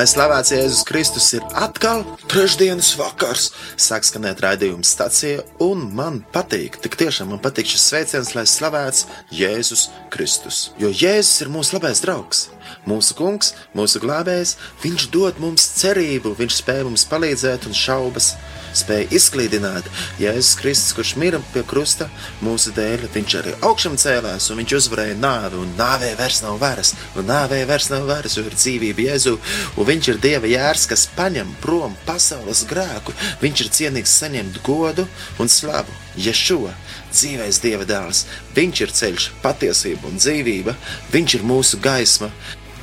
Lai slavēts Jēzus Kristus ir atkal trešdienas vakars, sāk skanēt raidījuma stācija, un man patīk, tik tiešām man patīk šis sveiciens, lai slavēts Jēzus Kristus. Jo Jēzus ir mūsu labais draugs, mūsu kungs, mūsu glābējs, viņš dod mums cerību, viņš spēj mums palīdzēt un šaubas spēja izklīdināt. Jēzus Kristus, kurš mira pie krusta mūsu dēļ, viņš arī augšām cēlās un viņš uzvarēja nāvi, un nāvē vairs nav varas, un nāvē vairs nav varas, jo ir dzīvība Jēzu, un viņš ir Dieva jērs, kas paņem prom pasaules grēku. Viņš ir cienīgs saņemt godu un slavu. Ješua, dzīvais Dieva dēls, viņš ir ceļš, patiesība un dzīvība, viņš ir mūsu gaisma,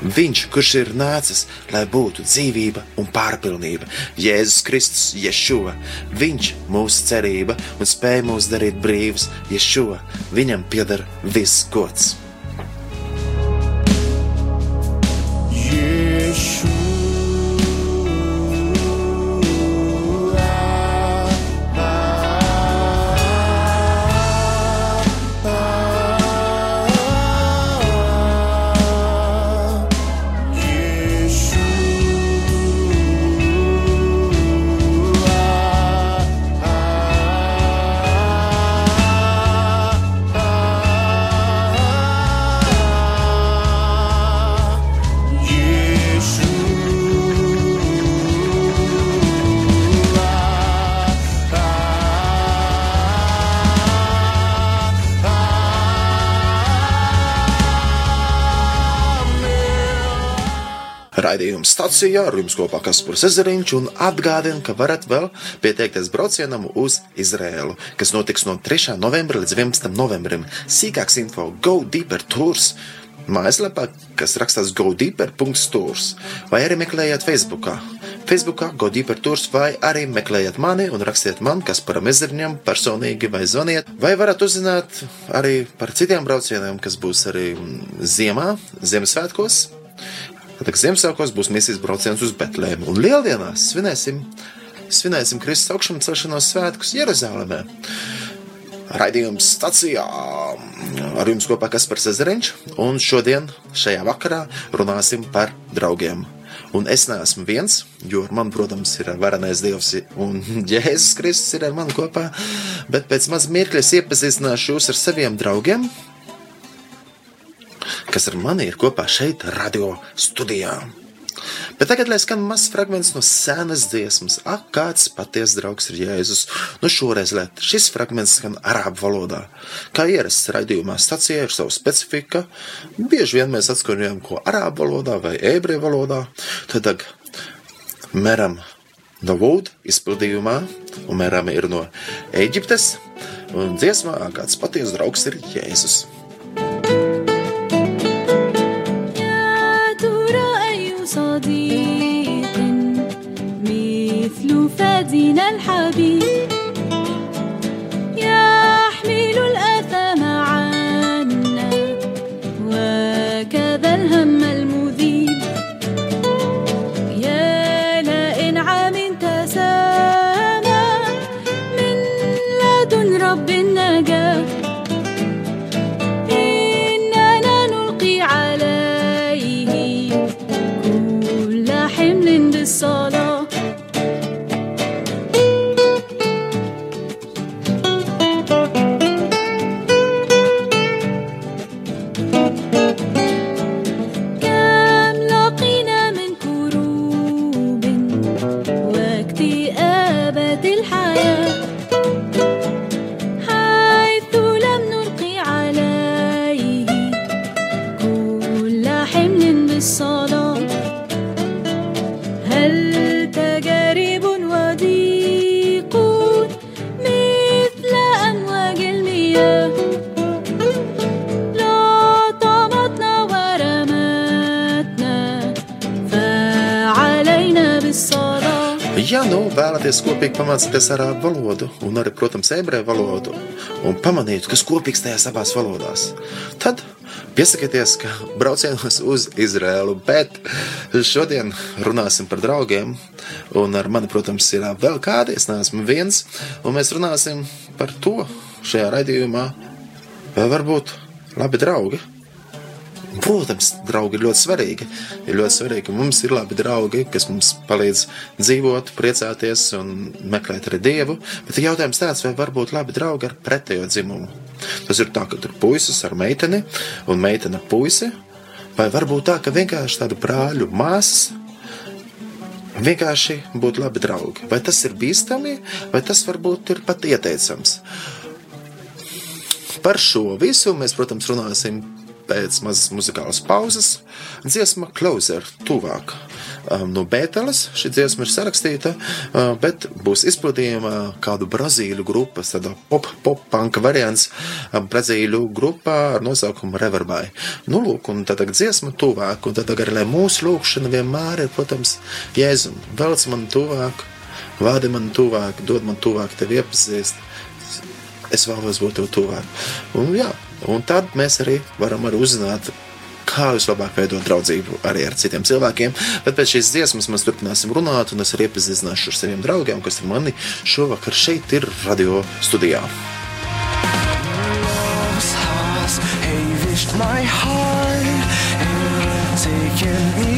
Viņš, kurš ir nācis, lai būtu dzīvība un pārpilnība, Jēzus Kristus, Ješua, Viņš mūsu cerība un spēj mūs darīt brīvus, Ješua, Viņam pieder viss gods. Raidījuma stācijā ar jums kopā Kaspars Ezeriņš un atgādina, ka varat vēl pieteikties braucienam uz Izrēlu, kas notiks no 3. novembra līdz 11. novembrim. Sīkāks info Go Deeper Tours mājaslapā, kas rakstās godeeper.tours, vai arī meklējiet Facebookā. Facebookā Godeeper Tours vai arī meklējiet mani un rakstiet man, kas par mezerņiem personīgi vai zvaniet, vai varat uzzināt arī par citiem braucieniem, kas būs arī ziemā, Ziemassvētkos. Tad, Ziemassvētkos būs misijas brauciens uz Betlēmu. Un Lieldienās svinēsim, svinēsim Kristus augšām celšanos svētkus Jeruzalemē. Raidījums stacijā. Ar jums kopā Kaspars Ezeriņš, un šodien šajā vakarā runāsim par draugiem. Un es neesmu viens, jo ar mani, protams, ir varenais Dievs un Jēzus Kristus ir ar mani kopā, bet pēc maz mirkļa iepazīstināšu jūs ar saviem draugiem, kas ar mani ir kopā šeit, radio studijā. Bet tagad, lai skan mazs fragments no senas dziesmas, ak, kāds patiesa draugs ir Jēzus. Nu, šoreiz, lai šis fragments skan arābu valodā. Kā ierasts raidījumā, stacijā ir sava specifika. Bieži vien mēs atskaņojam ko arābu valodā vai ebreju valodā. Tad, mēram no Wood izpildījumā, un mēram ir no Eģiptes, un dziesmā, kāds patiesa draugs ir Jēzus. ميادين الحبيب. Vēlaties kopīgi pamācīties arābu valodu, un arī, protams, ebreju valodu, un pamanīt, kas kopīgs tajās abās valodās, tad piesakieties, ka braucienos uz Izrēlu, bet šodien runāsim par draugiem, un ar mani, protams, ir vēl kādi, es neesmu viens, un mēs runāsim par to šajā raidījumā, vai varbūt labi draugi. Protams, draugi ir ļoti svarīgi. Ir ļoti svarīgi, ka mums ir labi draugi, kas mums palīdz dzīvot, priecāties un meklēt arī dievu. Bet jautājums tāds, vai var būt labi draugi ar pretējo dzimumu. Tas ir tā, ka tur puisis ar meiteni un meitene puisi. Vai varbūt tā, ka vienkārši tādu brāļu māsas vienkārši būt labi draugi? Vai tas ir bīstami, vai tas varbūt ir pat ieteicams? Par šo visu mēs, protams, runāsim pēc mazas muzikālas pauzes. Dziesma Closer, tuvāk. Um, no Bēteles šī dziesma ir sarakstīta, uh, bet būs izpildījuma kādu brazīļu grupas, tāda pop-pop-punk variants uh, brazīļu grupā ar nosaukumu Reverbai. Nu, lūk, un tad dziesma tuvāk, un tad arī, lai mūsu lūkšana vienmēr ir, protams, Jēzum, velc man tuvāk, vādi man tuvāk, dod man tuvāk tevi iepazīst es vēlos būt tev tuvāk. Un, jā, un tad mēs arī varam arī uzzināt, kā vislabāk veidot draudzību arī ar citiem cilvēkiem. Bet pēc šīs dziesmas mēs turpināsim runāt, un es arī iepazīstināšu ar saviem draugiem, kas ar mani šovakar šeit ir radio studijā. My heart and taken me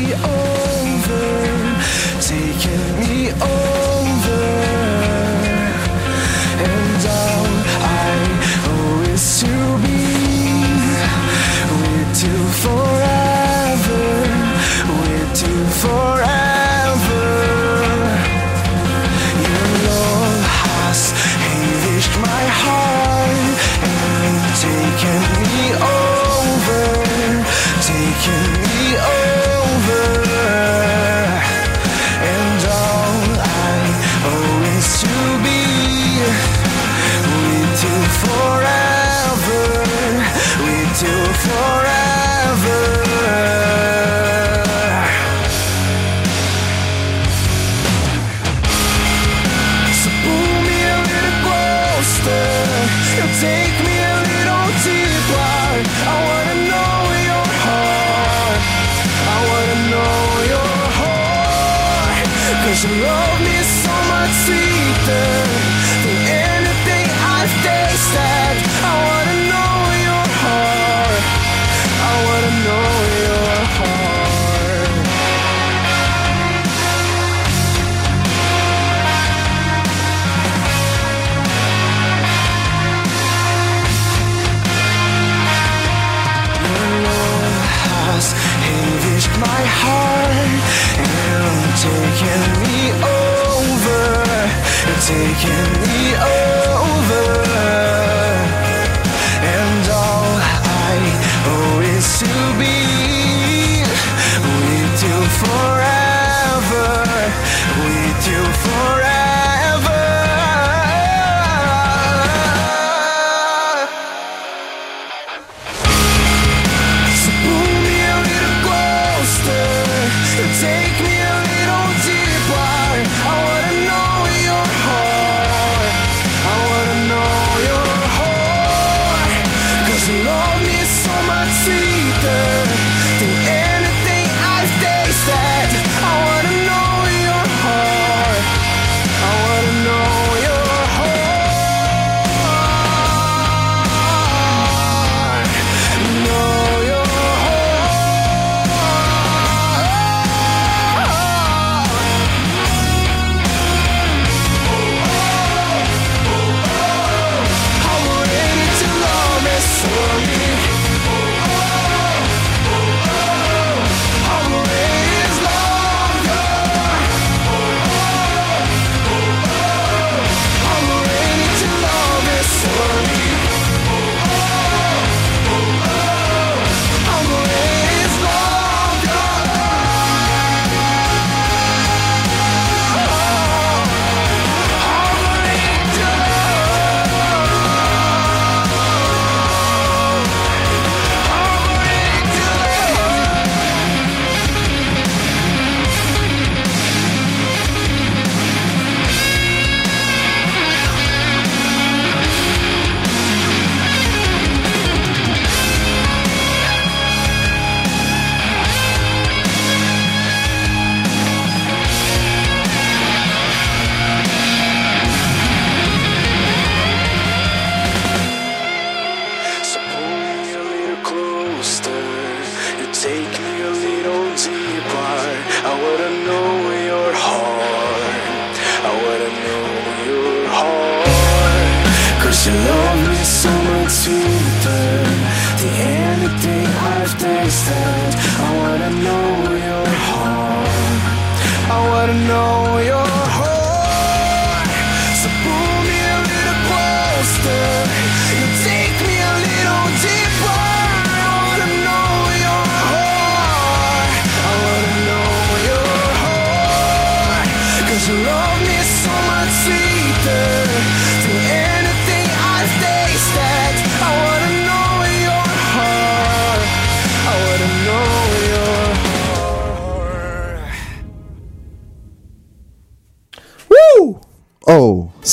myself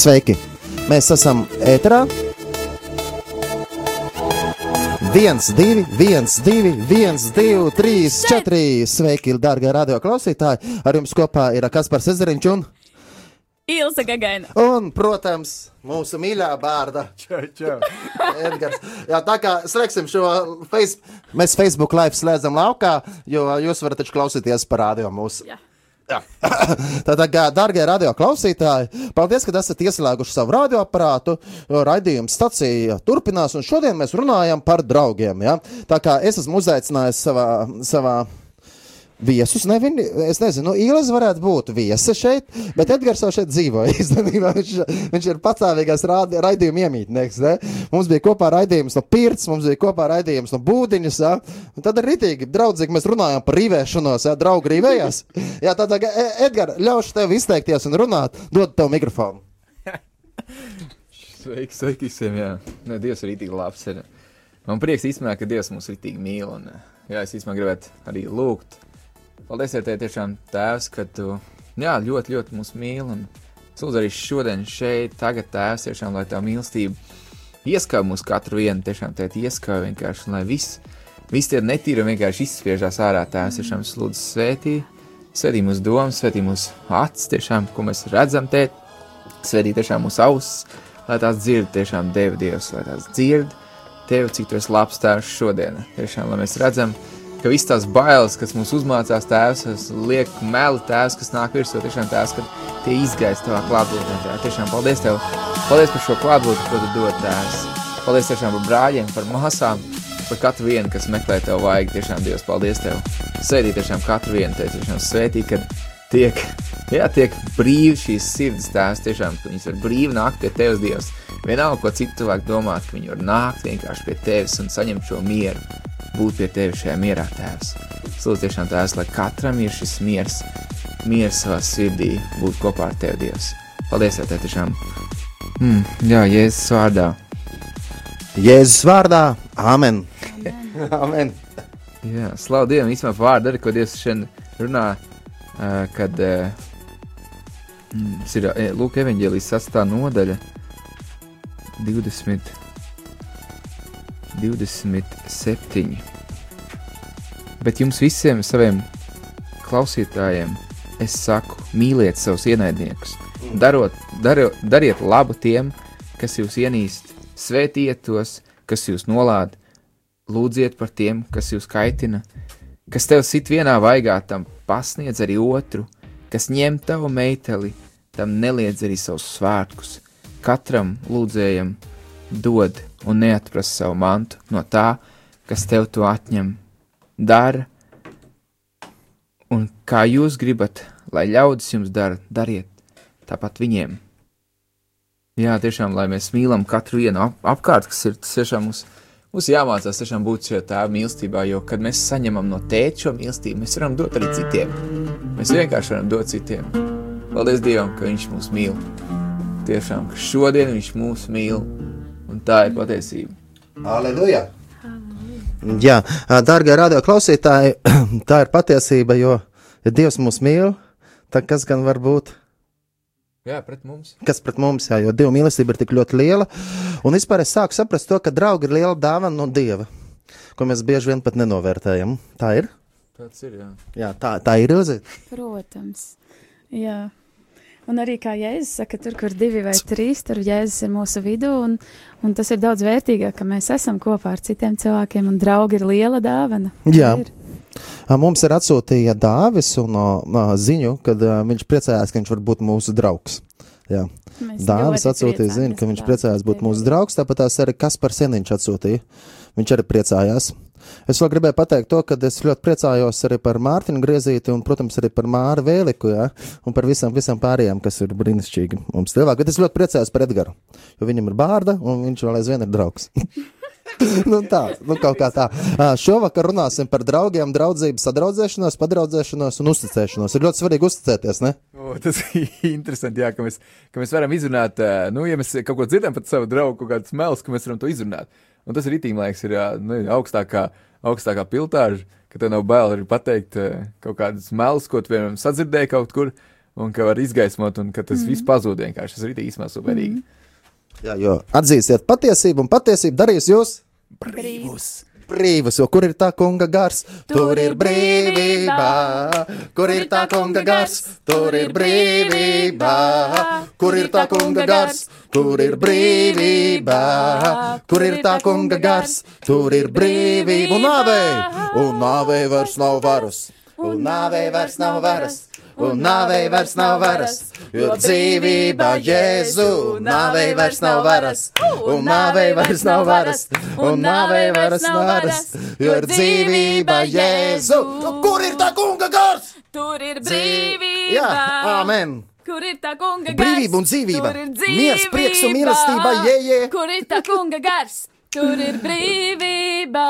sveiki! Mēs esam ēterā. viens, divi, viens, divi, viens, divi, trīs, četri. Sveiki, dārgie radio klausītāji! Ar jums kopā ir Kaspars Ezeriņš un, Ilza Gagaina. un, protams, mūsu mīļā bārda. Edgars. Jā, tā kā slēgsim šo face, mēs Facebook live slēdzam laukā, jo jūs varat taču klausīties par radio mūsu. Jā. Tātad, darbie radio klausītāji, paldies, ka esat ieslēguši savu radioaparātu. Raidījuma stacija turpinās, un šodien mēs runājam par draugiem. Ja? Tā kā es esmu uzaicinājis savā, savā viesus, ne, viņi, es nezinu, nu, Ilis varētu būt viesa šeit, bet Edgars jau šeit dzīvo. Īstenībā viņš, viņš ir patstāvīgais raidījuma iemītnieks. Ne? Mums bija kopā raidījums no Pirts, mums bija kopā raidījums no Būdiņas. Ja? Tad ir ritīgi, draudzīgi mēs runājam par rīvēšanos, ja? draugi rīvējās. Jā, tad, Edgars, ļaušu tev izteikties un runāt, dod tev mikrofonu. Sveiki, sveiki visiem. Jā, nu, Dievs ir itī labs. Ir. Man prieks īstenībā, ka Dievs mūs itī mīl. Un, jā, es īstenībā gribētu arī lūgt. Paldies, ja tev tiešām tēvs, ka tu jā, ļoti, ļoti mūs mīl. Un es lūdzu arī šodien šeit, tagad tēvs, tiešām, lai tā mīlestība ieskauj mūs katru vienu, tiešām tēt ieskauj vienkārši, lai viss, viss tie netīri vienkārši izspiežās ārā tēvs, tiešām es lūdzu svētī, svētī mūsu domas, svētī mūsu acis, tiešām, ko mēs redzam tēt, svētī tiešām mūsu ausis, lai tās dzird tiešām Dievu Dievs, lai tās dzird Tevi, cik tu esi labs tēvs šodien. Tiešām, lai mēs redzam, ka viss tās bailes, kas mums uzmācās tēvs, liek meli tēvs, kas nāk virsū, tiešām tēvs, ka tie izgaisa tavā klātbūtnē. tēvs. Tiešām paldies tev, paldies par šo klātbūtni, ko tu dod tēvs. Paldies tiešām par brāļiem, par māsām, par katru vienu, kas meklē tev vajag. Tiešām Dievs, paldies tev. Sēdī tiešām katru vienu, te tiešām svētī, kad tiek, jā, tiek brīvi šīs sirds tēvs, tiešām, ka viņas var brīvi nākt pie tevis Dievs. Vienalga, ko citu cilvēku domā, ka viņi var nākt vienkārši pie tevis un saņemt šo mieru, būt pie tevis šajā mierā, tēvs. Lūdzu, tiešām tēvs, lai katram ir šis miers, miers savā sirdī, būt kopā ar tevi, Dievs. Paldies, tev tiešām. Mm, jā, Jēzus vārdā. Jēzus vārdā, Āmen! Amen. Jā, slavu Dievam, īstenībā vārdu arī, ko Dievs šodien runā, uh, kad uh, mm, ir uh, Lūk, evanģēlijas sastā nodaļa 20, 27. Bet jums visiem saviem klausītājiem es saku, mīliet savus ienaidniekus, darot, darot, dariet labu tiem, kas jūs ienīst, svētiet tos, kas jūs nolāda, lūdziet par tiem, kas jūs kaitina, kas tev sit vienā vaigā, tam pasniedz arī otru, kas ņem tavu meiteli, tam neliedz arī savus svētkus. Katram lūdzējam dod un neatprasa savu mantu no tā, kas tev to atņem. Dara, un kā jūs gribat, lai ļaudis jums dara, dariet tāpat viņiem. Jā, tiešām, lai mēs mīlam katru vienu ap apkārt, kas ir tiešām mums, mums jāmācās tiešām būt šajā tēva mīlestībā, jo, kad mēs saņemam no tēta šo mīlestību, mēs varam dot arī citiem. Mēs vienkārši varam dot citiem. Paldies Dievam, ka Viņš mūs mīl. Tiešām, ka šodien Viņš mūs mīl, un tā ir patiesība. Aleluja! Jā, darbie radio klausītāji, tā ir patiesība, jo, ja Dievs mūs mīl, tad kas gan var būt? Jā, pret mums. Kas pret mums, jā, jo Dieva mīlestība ir tik ļoti liela. Un vispār es sāku saprast to, ka draugi ir liela dāvana no Dieva, ko mēs bieži vien pat nenovērtējam. Tā ir? Tāds ir, jā. Jā, tā, tā ir Ilzi. Protams. Jā. Un arī kā Jēzus saka, tur, kur divi vai trīs, tur Jēzus ir mūsu vidū. Un, un tas ir daudz vērtīgāk, ka mēs esam kopā ar citiem cilvēkiem, un draugi ir liela dāvana. Jā. Ir. Mums ir atsūtīja Dāvis un ā, ziņu, kad ā, viņš priecājās, ka viņš var būt mūsu draugs. Jā. Mēs Dāvis atsūtīja, priecājamies ka viņš priecājās būt mūsu draugs, tāpat tās arī Kaspars Seniņš atsūtīja. Viņš arī priecājās. Es vēl gribēju pateikt to, ka es ļoti priecājos arī par Mārtiņu Griezīti un, protams, arī par Māru Vēliku, jā, un par visam, visam pārējiem, kas ir brīnišķīgi mums cilvēki. Bet es ļoti priecājos par Edgaru, jo viņam ir bārda un viņš vēl aizvien ir draugs. nu tā, nu kaut kā tā. Ā, Šovakar runāsim par draugiem, draudzību, sadraudzēšanos, padraudzēšanos un uzticēšanos. Ir ļoti svarīgi uzticēties, ne? O, tas ir interesanti, jā, ka, mēs, ka mēs varam izrunāt, nu, ja mēs kaut ko dzirdam par savu draugu, kaut kādas melus, ka mēs varam to izrunāt. Un tas ir itīm, liekas, ir nu, augstākā, augstākā piltāža, ka tev nav bail arī pateikt ā, kaut kādas melus, ko tu vienam sadzirdēji kaut kur, un ka var izgaismot, un ka tas mm. viss pazūd vienkārši. Tas ir itī īstenībā superīgi. Mm. Jā, jo atzīsiet patiesību, un patiesība darīs jūs Brīvus! brīvus, jo kur ir tā kunga gars, tur ir brīvība. Kur ir tā kunga gars, tur ir brīvība. Kur ir tā kunga gars, tur ir brīvība. Kur ir tā kunga gars, tur ir brīvība. Un nāvei, un nāvei vairs nav varas. Un nāvei vairs nav varas. Un nāvei vairs nav varas, jo dzīvība Jēzu, nāvei vairs nav varas, un nāvei vairs nav varas, un nāvei vairs nav varas, jo ir dzīvība Jēzu. Kur ir tā kunga gars? Tur ir brīvība. Jā, amen. Kur ir tā kunga gars? Brīvība un dzīvība. Miers, prieks un mīlestība, jē, jē. Kur ir tā kunga gars? Tur ir brīvība.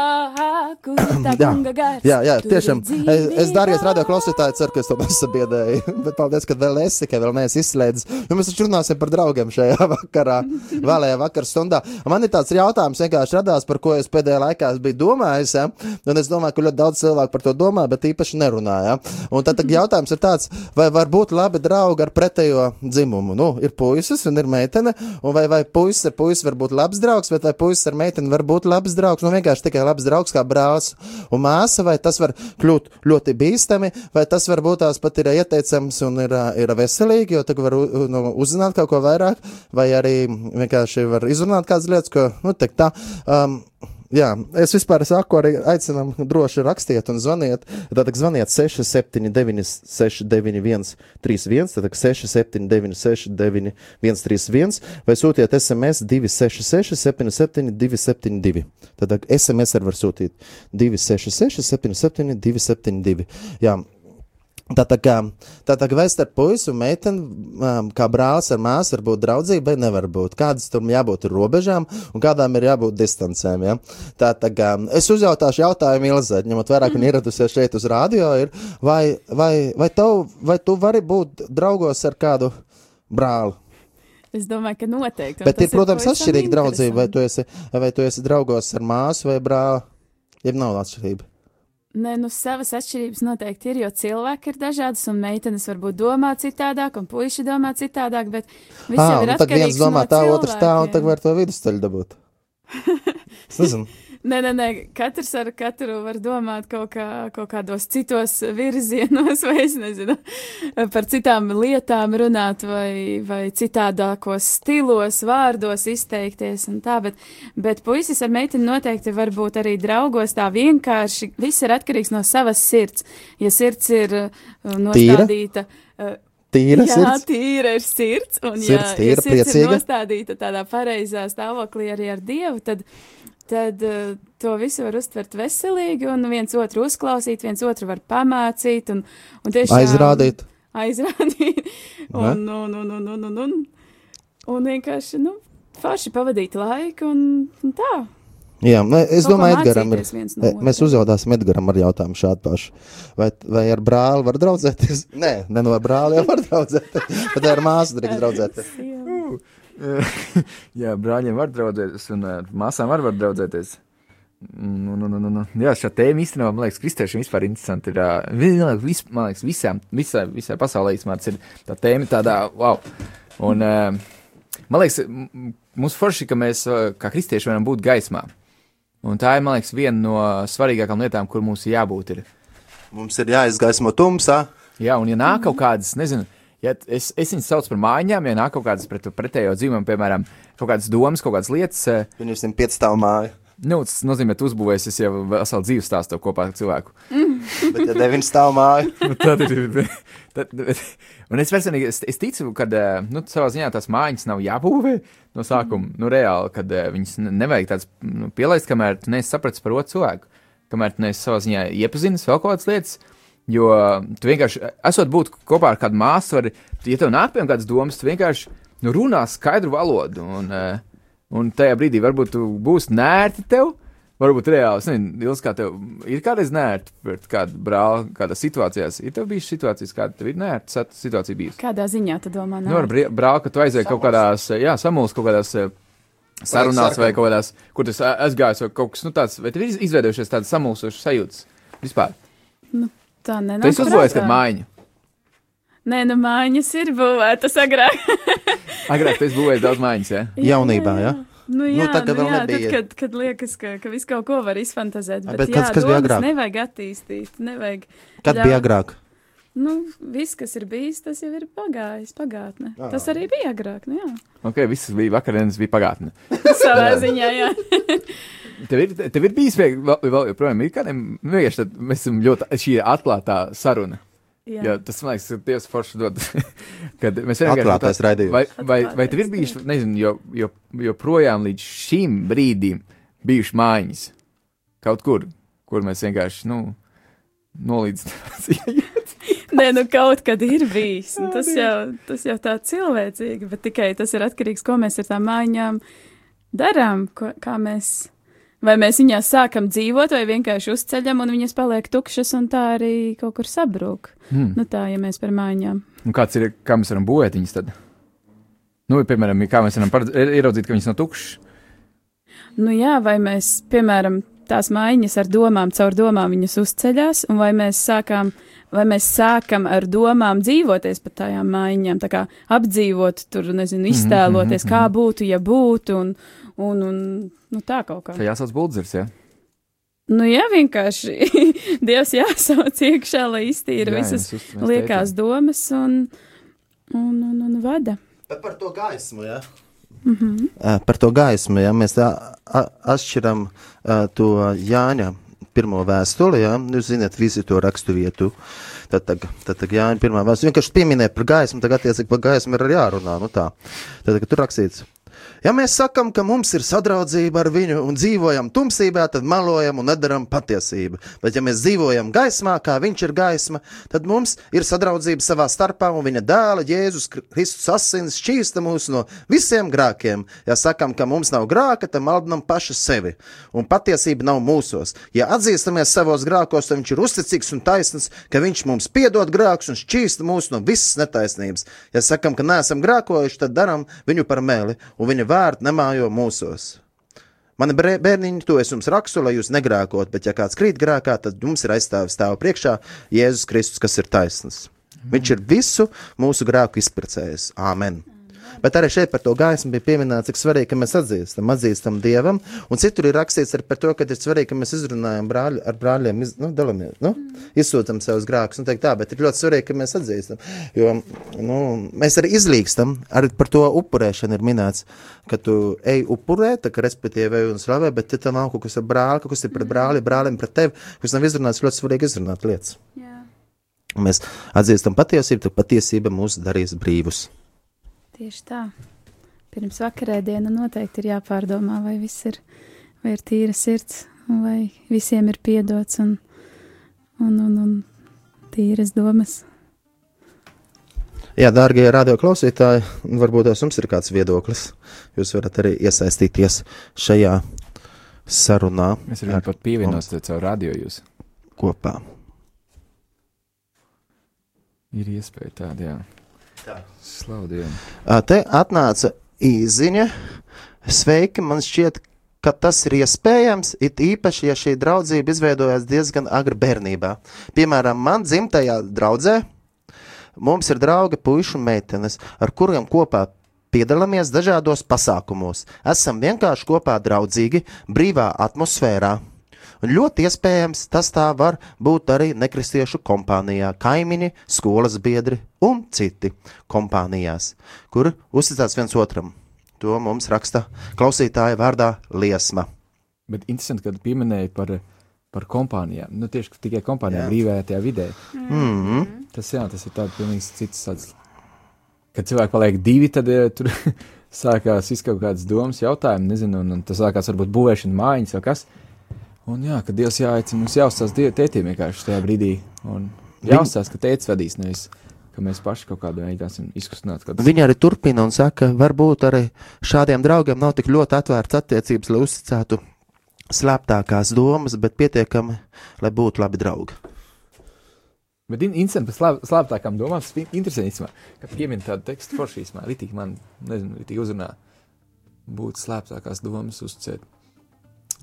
Kur tā kunga gars? jā, jā tiešām. Es, es dārgais radio klausītāji, ceru, ka es to nesabiedēju. Bet paldies, ka vēl esi, ka vēl neesi izslēdzis. Jo mēs taču runāsim par draugiem šajā vakarā, vēlējā vakar stundā. Man ir tāds jautājums, vienkārši radās, par ko es pēdējā laikā biju domājis. Ja? Un es domāju, ka ļoti daudz cilvēku par to domā, bet īpaši nerunāja. Un tad tad jautājums ir tāds, vai var būt labi draugi ar pretējo dzimumu? Nu, ir puisis un ir meitene, un vai, vai puisis ar puisi var būt labs draugs, vai puisis ar meiteni var būt labs draugs? Nu, vienkārši tikai labs draugs kā brālis un māsa, vai tas var kļūt ļoti bīstami, vai tas varbūt tās pat ir ieteicams un ir, ir veselīgi, jo tad var nu, uzzināt kaut ko vairāk, vai arī vienkārši var izrunāt kādas lietas, ko, nu, tā. Um, Jā, es vispār saku, arī aicinām droši rakstiet un zvaniet. Tad zvaniet 679, 691, 31, tad 679, 691, 131, vai sūtiet SMS 266, 77, 272. Tad SMS arī var sūtīt 266, 77, 272. Jā, Tā tā kā, tā tā kā vai starp puisi un meiteni, um, kā brālis ar māsu, var būt draudzība, vai nevar būt. Kādas tam jābūt ir robežām un kādām ir jābūt distancēm. Ja? Tā, tā kā, es uzjautāšu jautājumu Ilzai, ņemot vērā, ka viņa ieradusies šeit uz rādio, ir, vai, vai, vai, tev, vai tu vari būt draugos ar kādu brāli? Es domāju, ka noteikti. Bet ir, protams, pavisam atšķirīga draudzība, vai tu esi, vai tu esi draugos ar māsu vai brāli. Jeb nav atšķirība. Nē, nu savas atšķirības noteikti ir, jo cilvēki ir dažādas, un meitenes varbūt domā citādāk, un puiši domā citādāk, bet viss Ah, jau ir nu, tad viens atkarīgs domā no tā, otrs tā, un cilvēkiem. tad var to vidusceļu dabūt. Es nezinu. Nē, nē, nē, katrs ar katru var domāt kaut, kā, kaut kādos citos virzienos, vai es nezinu, par citām lietām runāt, vai, vai citādākos stilos, vārdos izteikties un tā, bet, bet puisis ar meiteni noteikti var būt arī draugos tā vienkārši. Viss ir atkarīgs no savas sirds. Ja sirds ir uh, nostādīta. Uh, Tīra Jā, sirds. tīra ir sirds, un Sirds ja, tīra, ja sirds ir priecīga. nostādīta tādā pareizā stāvoklī arī ar Dievu, tad, tad uh, to visu var uztvert veselīgi, un viens otru uzklausīt, viens otru var pamācīt, un, un tiešām Aizrādīt. Aizrādīt, un, un, un, un, un, un, un, un vienkārši, nu, forši pavadīt laiku, un, un tā. Jā, es Kaut domāju, Edgaram ir. no Mēs otra. uzjautājsim Edgaram ar jautājumu šādu pašu. Vai, vai ar brāli var draudzēties? Nē, ne no brāli jau var draudzēties. Bet ar māsu drīkst draudzēties. Jā, brāļiem var draudzēties, un ar māsām arī var draudzēties. Nu, nu, nu, nu, nu. Jā, šā tēma īstenībā, man liekas, kristiešiem vispār interesanti. Ir, vienalga, vis, man liekas, visām, visai, visai pasaulē tas ir tā tēma tādā, wow. Un, man liekas, mums forši, ka mēs kā kristieši varam būt gaismā. Un tā ir, man liekas, viena no svarīgākām lietām, kur mums ir jābūt. Ir. Mums ir jāizgaismo tumsā. Jā, un ja nāk kaut kādas, nezinu, ja es, es viņus saucu par mājām, ja nāk kaut kādas pret, pretējo dzīvumu, piemēram, kaut kādas domas, kaut kādas lietas, eh, Viņus ir piecstāv māja. Nu, tas nozīmē, ka uzbūvējis es jau veselu dzīves stāstu kopā ar cilvēku. Bet, ja deviņi stāv māju, Nu, tad ir. Tad, un es personīgi es, es ticu, ka nu, savā ziņā tās mājas nav jābūvē no sākuma. Nu, reāli, kad eh, viņas ne- nevajag tādas nu, pielaist, kamēr tu neesi sapratis par otru cilvēku. Kamēr tu neesi savā ziņā iepazinis vēl kaut kādas lietas. Jo tu vienkārši, esot būt kopā ar kādu māsu, vari, ja tev nāk pie kādas domas, tu vienkārši nu, runā skaidru valodu. Un, eh, un tajā brīdī varbūt tu būsi nērti tev. Varbūt reāli, es nezinu, Ils, kā tev ir kādreiz nērti pret kādu brāli, kādā situācijā. Ir tev bijušas situācijas, kāda tev ir nērta situācija bijusi? Kādā ziņā tu domā? Nu, ar brāli, ka tu aizēji kaut kādās, jā, samulst kaut kādās eh, sarunās vai kaut kādās, kur tas aizgājis vai kaut kas, nu tāds, vai tev ir izveidojušies tādas samulstošas sajūtas vispār? Tā nenāk. Uzbūvējis prātā. kādu mājiņu. Nē, nu mājiņas ir būvētas agrāk. Agrāk tu esi būvējis daudz mājiņas, jā? Jaunībā, jā? Nu, Nu, jā, nu, vēl jā, nebija. Tad, kad, kad liekas, ka, ka viss kaut ko var izfantazēt. Bet, bet jā, kas- kas bija agrāk? Nevajag attīstīt, nevajag. kad ļaut- bija agrāk? Nu, viss, kas ir bijis, tas jau ir pagājis, pagātnē. Jā. Tas arī bija agrāk, nu jā. Ok, viss bija vakarienes, bija pagātne. Savā ziņā, jā. Tev ir, tev ir bijis vēl, vēl, vēl joprojām ir kādiem, nu, vienkārši tad mēs esam ļoti, šī ir atklātā saruna. jā. Jā, tas man liekas, ka Dievs forši dod. kad mēs vienkārši. Atklātais raidījums. Vai, vai, vai tev ir bijuši, nezinu, jo, jo, joprojām līdz šim brīdim bijuši mājiņas kaut kur, kur mēs vienkārši, nu, nolīdzinām. Nē, nu kaut kad ir bijis. Nu, tas, jau, tas jau tā cilvēcīgi, bet tikai tas ir atkarīgs, ko mēs ar tām mājām darām, ko, kā mēs. Vai mēs viņās sākam dzīvot, vai vienkārši uzceļam, un viņas paliek tukšas, un tā arī kaut kur sabrūk. Hmm. Nu, tā, ja mēs par mājām. Un kāds ir, kā mēs varam būvēt viņas tad? Nu, piemēram, kā mēs varam paredz- ieraudzīt, ka viņas nav tukšas. Nu, jā, vai mēs, piemēram, tās mājiņas ar domām, caur domām viņas uzceļās, un vai mēs sākām, vai mēs sākam ar domām dzīvoties pa tajām mājiņām, tā kā apdzīvot, tur, nezinu, iztēloties, mhm, kā būtu, ja būtu, un, un, un nu, tā kaut kā. Tā jāsauc buldzers, jā. Nu, jā, vienkārši Dievs jāsauc iekšā, lai iztīra Jā, visas liekās domas un, un, un, un vada. Bet par to gaismu, jā. Mm -hmm. Par to gaismu, ja mēs atšķiram to Jāņa pirmo vēstuli, ja jūs zināt visi to raksturvietu. Tad, tad, tad, tad Jāņa pirmā vēstule vienkārši pieminēja par gaismu, tagad attiecīgi par gaismu ir arī jārunā. Nu tā. Tad, kad tur rakstīts. Ja mēs sakām, ka mums ir sadraudzība ar viņu un dzīvojam tumsībā, tad melojam un nedaram patiesību. Bet, ja mēs dzīvojam gaismā, kā viņš ir gaisma, tad mums ir sadraudzība savā starpā, un viņa dēla Jēzus Kristus asins šķīsta mūs no visiem grākiem. Ja sakām, ka mums nav grāka, tad maldinam paši sevi, un patiesība nav mūsos. Ja atzīstamies savos grākos, tad viņš ir uzticīgs un taisns, ka viņš mums piedod grākus un šķīsta mūs no visas netaisnības. Ja sakām, ka neesam grākojuši, tad darām viņu par meli, un viņa vārdi nemājo mūsos. Mani bērniņi, to es jums rakstu, lai jūs negrākot, bet ja kāds krīt grākā, tad jums ir aizstāvis stāv priekšā Jēzus Kristus, kas ir taisns. Viņš ir visu mūsu grēku izpircējis. Āmen! Bet arī šeit par to gaismu bija pieminēts, cik svarīgi, ka mēs atzīstam, atzīstam Dievam. Un citur ir rakstīts arī par to, ka ir svarīgi, ka mēs izrunājam brāļu, ar brāļiem, iz, nu, dalamies, nu, izsūtam savus grēkus. Nu, tā, bet ir ļoti svarīgi, ka mēs atzīstam. Jo nu, mēs arī izlīkstam, arī par to upurēšanu ir minēts, ka tu ej upurēt, kā respektīvi ej un slavē, bet ja tev nav kaut kas ar brāli, kaut kas ir pret brāli, brālim pret tevi, kas nav izrunāts, ļoti svarīgi izrunāt lietas. Jā. Mēs atzīstam patiesību, tad patiesība mūs darīs brīvus. Tieši tā. Pirms vakarēdiena noteikti ir jāpārdomā, vai viss ir, vai ir tīra sirds, un vai visiem ir piedots un, un, un, un tīras domas. Jā, dārgie radioklausītāji, varbūt jums ir kāds viedoklis. Jūs varat arī iesaistīties šajā sarunā Mēs varam pat pievienot caur radio jūs. kopā. Ir iespēja tāda, jā. Ā, Te atnāca īziņa. Sveiki, man šķiet, ka tas ir iespējams, it īpaši, ja šī draudzība izveidojās diezgan agri bērnībā. Piemēram, man dzimtajā draudzē mums ir draugi, puiši un meitenes, ar kuriem kopā piedalāmies dažādos pasākumos. Esam vienkārši kopā draudzīgi, brīvā atmosfērā. Un ļoti iespējams, tas tā var būt arī nekristiešu kompānijā, kaimiņi, skolas biedri un citi kompānijās, kur uzticās viens otram. To mums raksta klausītāja vārdā Liesma. Bet interesanti, kad pieminēji par, par kompānijām. Nu, tieši ka tikai kompānijām Jā. brīvajā vidē. Mm. Tas, jā, tas ir tāds pilnīgi cits tāds. Kad cilvēki paliek divi, tad ja, tur sākās izkaut kādas domas, jautājumi, nezinu, un, un tas sākās varbūt būvēšana mājiņas vai kas. Un jā, kad Dievs jāaicina, mums jāuzstāsta die- tētim vienkārši tajā brīdī. Un jāuzstāsta, ka tētis vadīs, nevis ka mēs paši kaut kādā veidā izkustināt. Kad... Viņa arī turpina un saka, varbūt arī šādiem draugiem nav tik ļoti atvērts attiecības, lai uzticētu slēptākās domas, bet pietiekami, lai būtu labi draugi. Bet in- interesanti par slēptākām domām. Tas ir interesanti, ka piemin tādu tekstu forši īstenībā. Ritīgi man, nezinu, ritīgi uzrunā. Būt slēptākās domas uzticēt.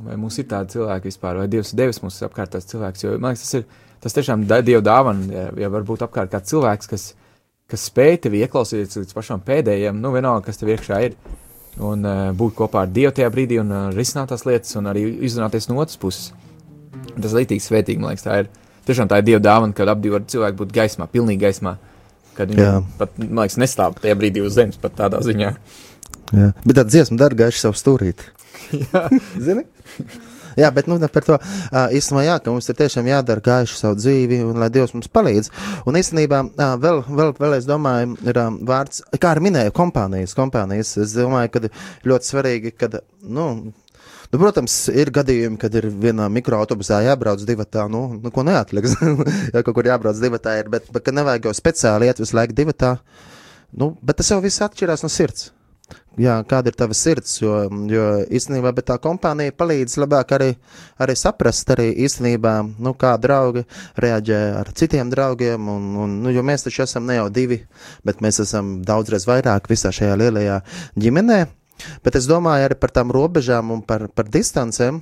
Vai mums ir tādi cilvēki vispār, vai Dievs ir devis mums apkārt tāds cilvēks? Jo, man liekas, tas ir, tas tiešām Dieva dāvana, ja, ja varbūt apkārt kāds cilvēks, kas, kas spēj tevi ieklausīties līdz pašam pēdējiem, nu vienalga, kas tev iekšā ir. Un uh, būt kopā ar Dievu tajā brīdī un uh, risināt tās lietas, un arī izrunāties no otras puses. Tas ir līdīgi svētīgi, man liekas, tā ir. Tiešām tā ir Dieva dāvana, kad abi var cilvēki būt gaismā, pilnīgi gaismā. Kad viņi pat, man liekas, nestāv tajā brīdī uz zemes, pat tādā ziņā. Jā. Bet tā dziesma dara gaišu savu stūrīti. Zini? Jā, bet nu, par to uh, īstenībā jā, ka mums ir tiešām jādara gaišu savu dzīvi, un lai Dievs mums palīdz. Un īstenībā uh, vēl, vēl, vēl es domāju, ir um, vārds, kā arī minēju, kompānijas, kompānijas. Es domāju, ka ļoti svarīgi, kad, nu, Nu, protams, ir gadījumi, kad ir vienā mikroautobusā jābrauc divi tā, nu, nu ko neatliks. ja kaut kur jābrauc divi tā, ir, bet, bet nevajag jau speciāli iet visu laiku divi tā. Nu, bet tas jau viss atšķirās no sirds. Jā, kāda ir tava sirds? Jo, jo īstenībā tā kompānija palīdz labāk arī, arī saprast, arī īstenībā, nu, kā draugi reaģē ar citiem draugiem. Un, un, nu, jo mēs taču esam ne jau divi, bet mēs esam daudzreiz vairāk visā šajā lielajā ģimenē. Bet es domāju arī par tām robežām un par, par distancēm.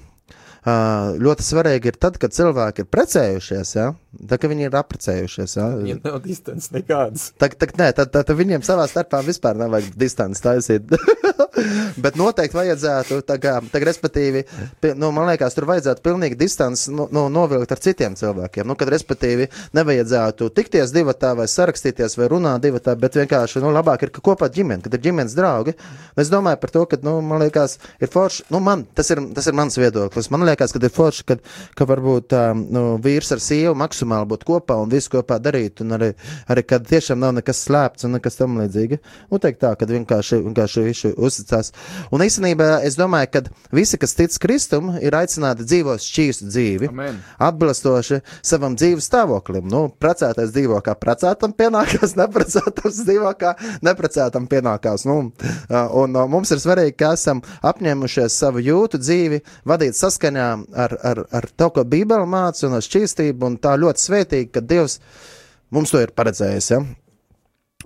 Ļoti svarīgi ir tad, kad cilvēki ir precējušies, ja? tā kā viņi ir apprecējušies. Ja? Viņiem nav distances nekādas. Tā, tā, nē, tad, tad, tad viņiem savā starpā vispār nevajag distanci taisīt. Bet noteikti vajadzētu, tā kā, tā, respektīvi, nu, man liekas, tur vajadzētu pilnīgi distanci nu, nu, novilkt ar citiem cilvēkiem. Nu, kad, respektīvi, nevajadzētu tikties divatā vai sarakstīties vai runāt divatā, bet vienkārši, nu, labāk ir kopā ģimene, kad ir ģimenes draugi. Un Es domāju par to, ka, nu, man liekas, ir forši, nu, man, tas ir, tas ir mans viedoklis. Man liekas, ka ir forši, kad, ka varbūt um, nu, vīrs ar sievu maksimāli būtu kopā un visu kopā darīt, un arī, arī kad tiešām nav nekas slēpts un nekas tam līdzīgi. Nu, teikt tā, kad vienkārši, vienkārši visu uzticās. Un īstenībā es domāju, ka visi, kas tic Kristum, ir aicināti dzīvot šķīstu dzīvi Amen. atbilstoši savam dzīves stāvoklim. Nu, precētais dzīvo kā precētam pienākās, neprecētams dzīvo kā neprecētam pienākās. Nu, un ā, mums ir svarīgi, ka esam apņēmušies savu jūtu dzīvi vadīt saskaņā ar, ar, ar to, ko Bībele māca un ar šķīstību, un tā ļoti svētīgi, ka Dievs mums to ir paredzējis. Ja?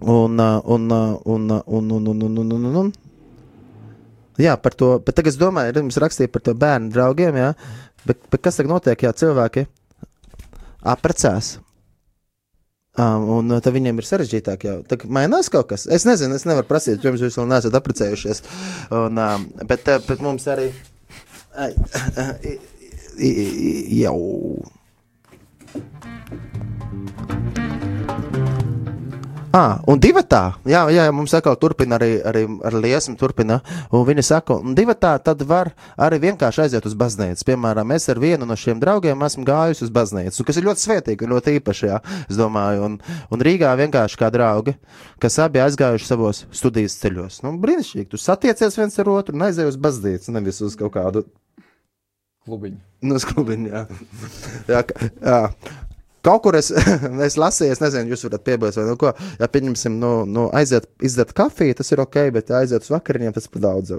Un, ā, un, ā, un, ā, un, un, un, un, un, un, un. Jā, par to. Bet tagad es domāju, ka jums rakstīja par to bērnu draugiem. Jā, bet, bet kas tagad notiek, ja cilvēki apprecās? Um, un uh, tad viņiem ir sarežģītāk jau. Tā mainās kaut kas. Es nezinu, es nevaru prasīt, jo jūs vēl neesat apprecējušies. Un, um, bet, uh, bet mums arī. Jau. Ah, un divi tā, jā, jā, mums atkal turpina arī, arī ar liesmu, turpina. Un viņi saka, un divi tā, tad var arī vienkārši aiziet uz baznīcu. Piemēram, es ar vienu no šiem draugiem esmu gājusi uz baznīcu, kas ir ļoti svētīgi un ļoti īpaši, jā, es domāju. Un, un Rīgā vienkārši kā draugi, kas abi aizgājuši savos studijas ceļos. Nu, brīnišķīgi, tu satiecies viens ar otru un aizēji uz baznīcu, nevis uz kaut kādu Klubiņu. Nu, sklubiņā. Jā. Jā, jā. Kaut kur es, es lasīju, es nezinu, jūs varat piebilst, vai nu ko. Ja pieņemsim, nu, nu aiziet, izdzert kafiju, tas ir ok, bet ja aiziet uz vakariņiem, tas par daudz.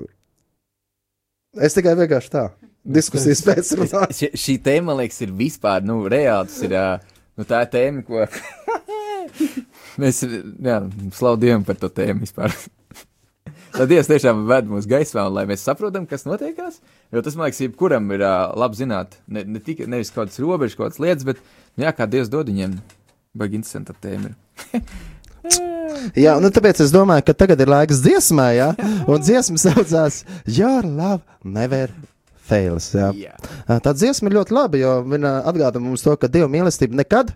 Es tikai vienkārši tā. Diskusijas pēc. Ši, šī tēma, man liekas, ir vispār, nu, reāli. Tas ir, nu, tā ir tēma, ko mēs, Dievam par to tēmu vispār. Lai Dievs tiešām ved mūsu gaismā, un lai mēs saprotam, kas notiekās. Jo tas, man liekas, jebkuram ir uh, labi zināt, ne, ne tikai nevis kaut kādas robežas, kaut kādas lietas, bet, nu jā, kā Dievs dod viņiem. Baigi interesanta tēma. Jā, nu tāpēc es domāju, ka tagad ir laiks dziesmai, jā, un dziesma saucās Your Love Never Fails. Jā. Jā. Ā, Tā dziesma ir ļoti laba, jo viņa atgādina mums to, ka Dieva mīlestība nekad.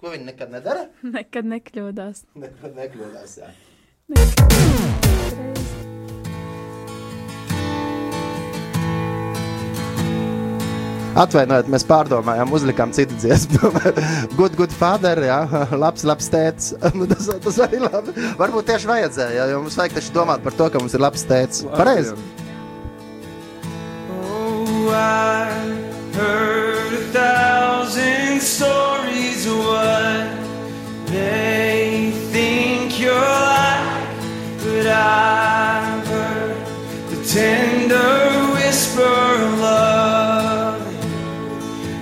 Ko viņa nekad nedara? Nekad nekļūdās. Nekad nekļūdās. Jā. Atvainojiet, mēs pārdomājām, uzlikām citu dziesmu. good, good father, jā, labs, labs tēvs. Nu, tas, tas arī labi. Varbūt tieši vajadzēja, jo mums vajag taču domāt par to, ka mums ir labs tēvs. Pareizi. Oh, I heard a thousand stories of what they tender whisper of love,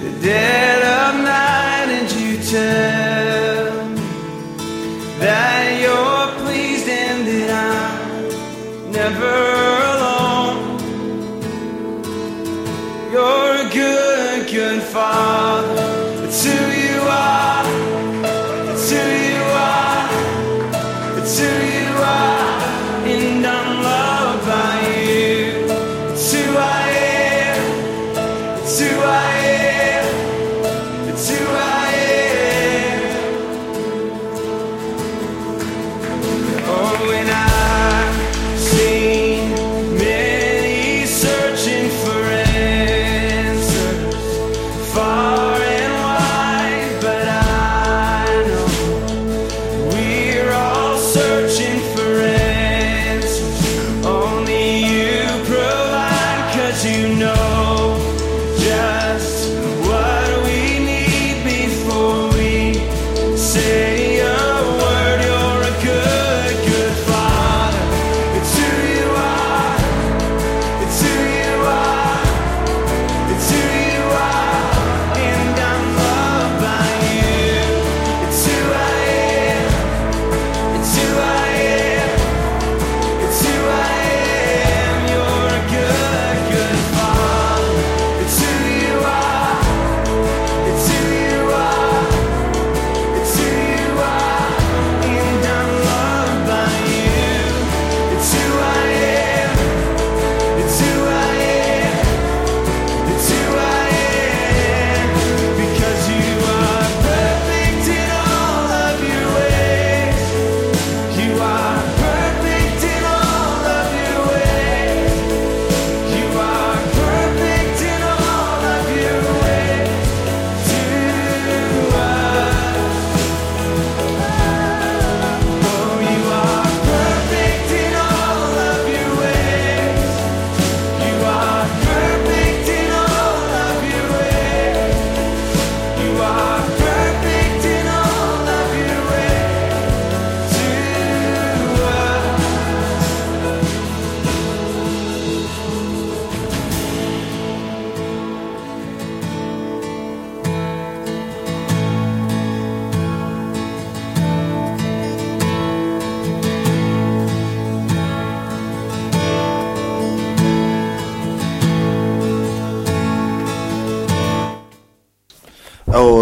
the dead of night, and you tell me that you're pleased and that I'm never alone. You're a good, good father. It's who you are. It's who you are. It's who you are.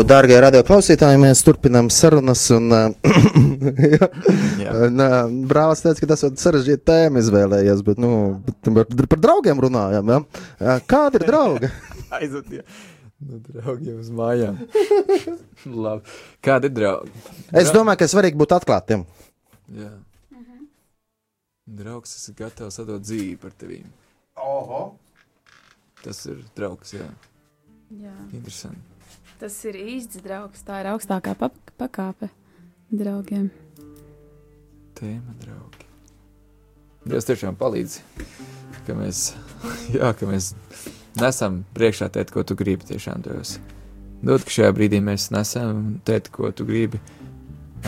Dārgie radioklausītāji, mēs turpinām sarunas. Un, un, Brālis teica, ka tas ir sarežģīta tēma izvēlējies, bet, nu, bet par, par draugiem runājam. Ja? Uh, Kādi ir draugi? Aizot, ja. Nu, draugiem uz mājām. Kādi ir draugi? Es domāju, ka svarīgi būt atklātiem. Jā. Draugs, kas ir gatavs atdot dzīvi par tevi. Oho. Tas ir draugs, jā. Jā. Interesanti. Tas ir īsts draugs. Tā ir augstākā pa pakāpe draugiem. Tēma, draugi. Dievs tiešām palīdz, ka mēs, jā, ka mēs nesam priekšā tēt, ko tu gribi tiešām Dievs. Dod, ka šajā brīdī mēs nesam tēt, ko tu gribi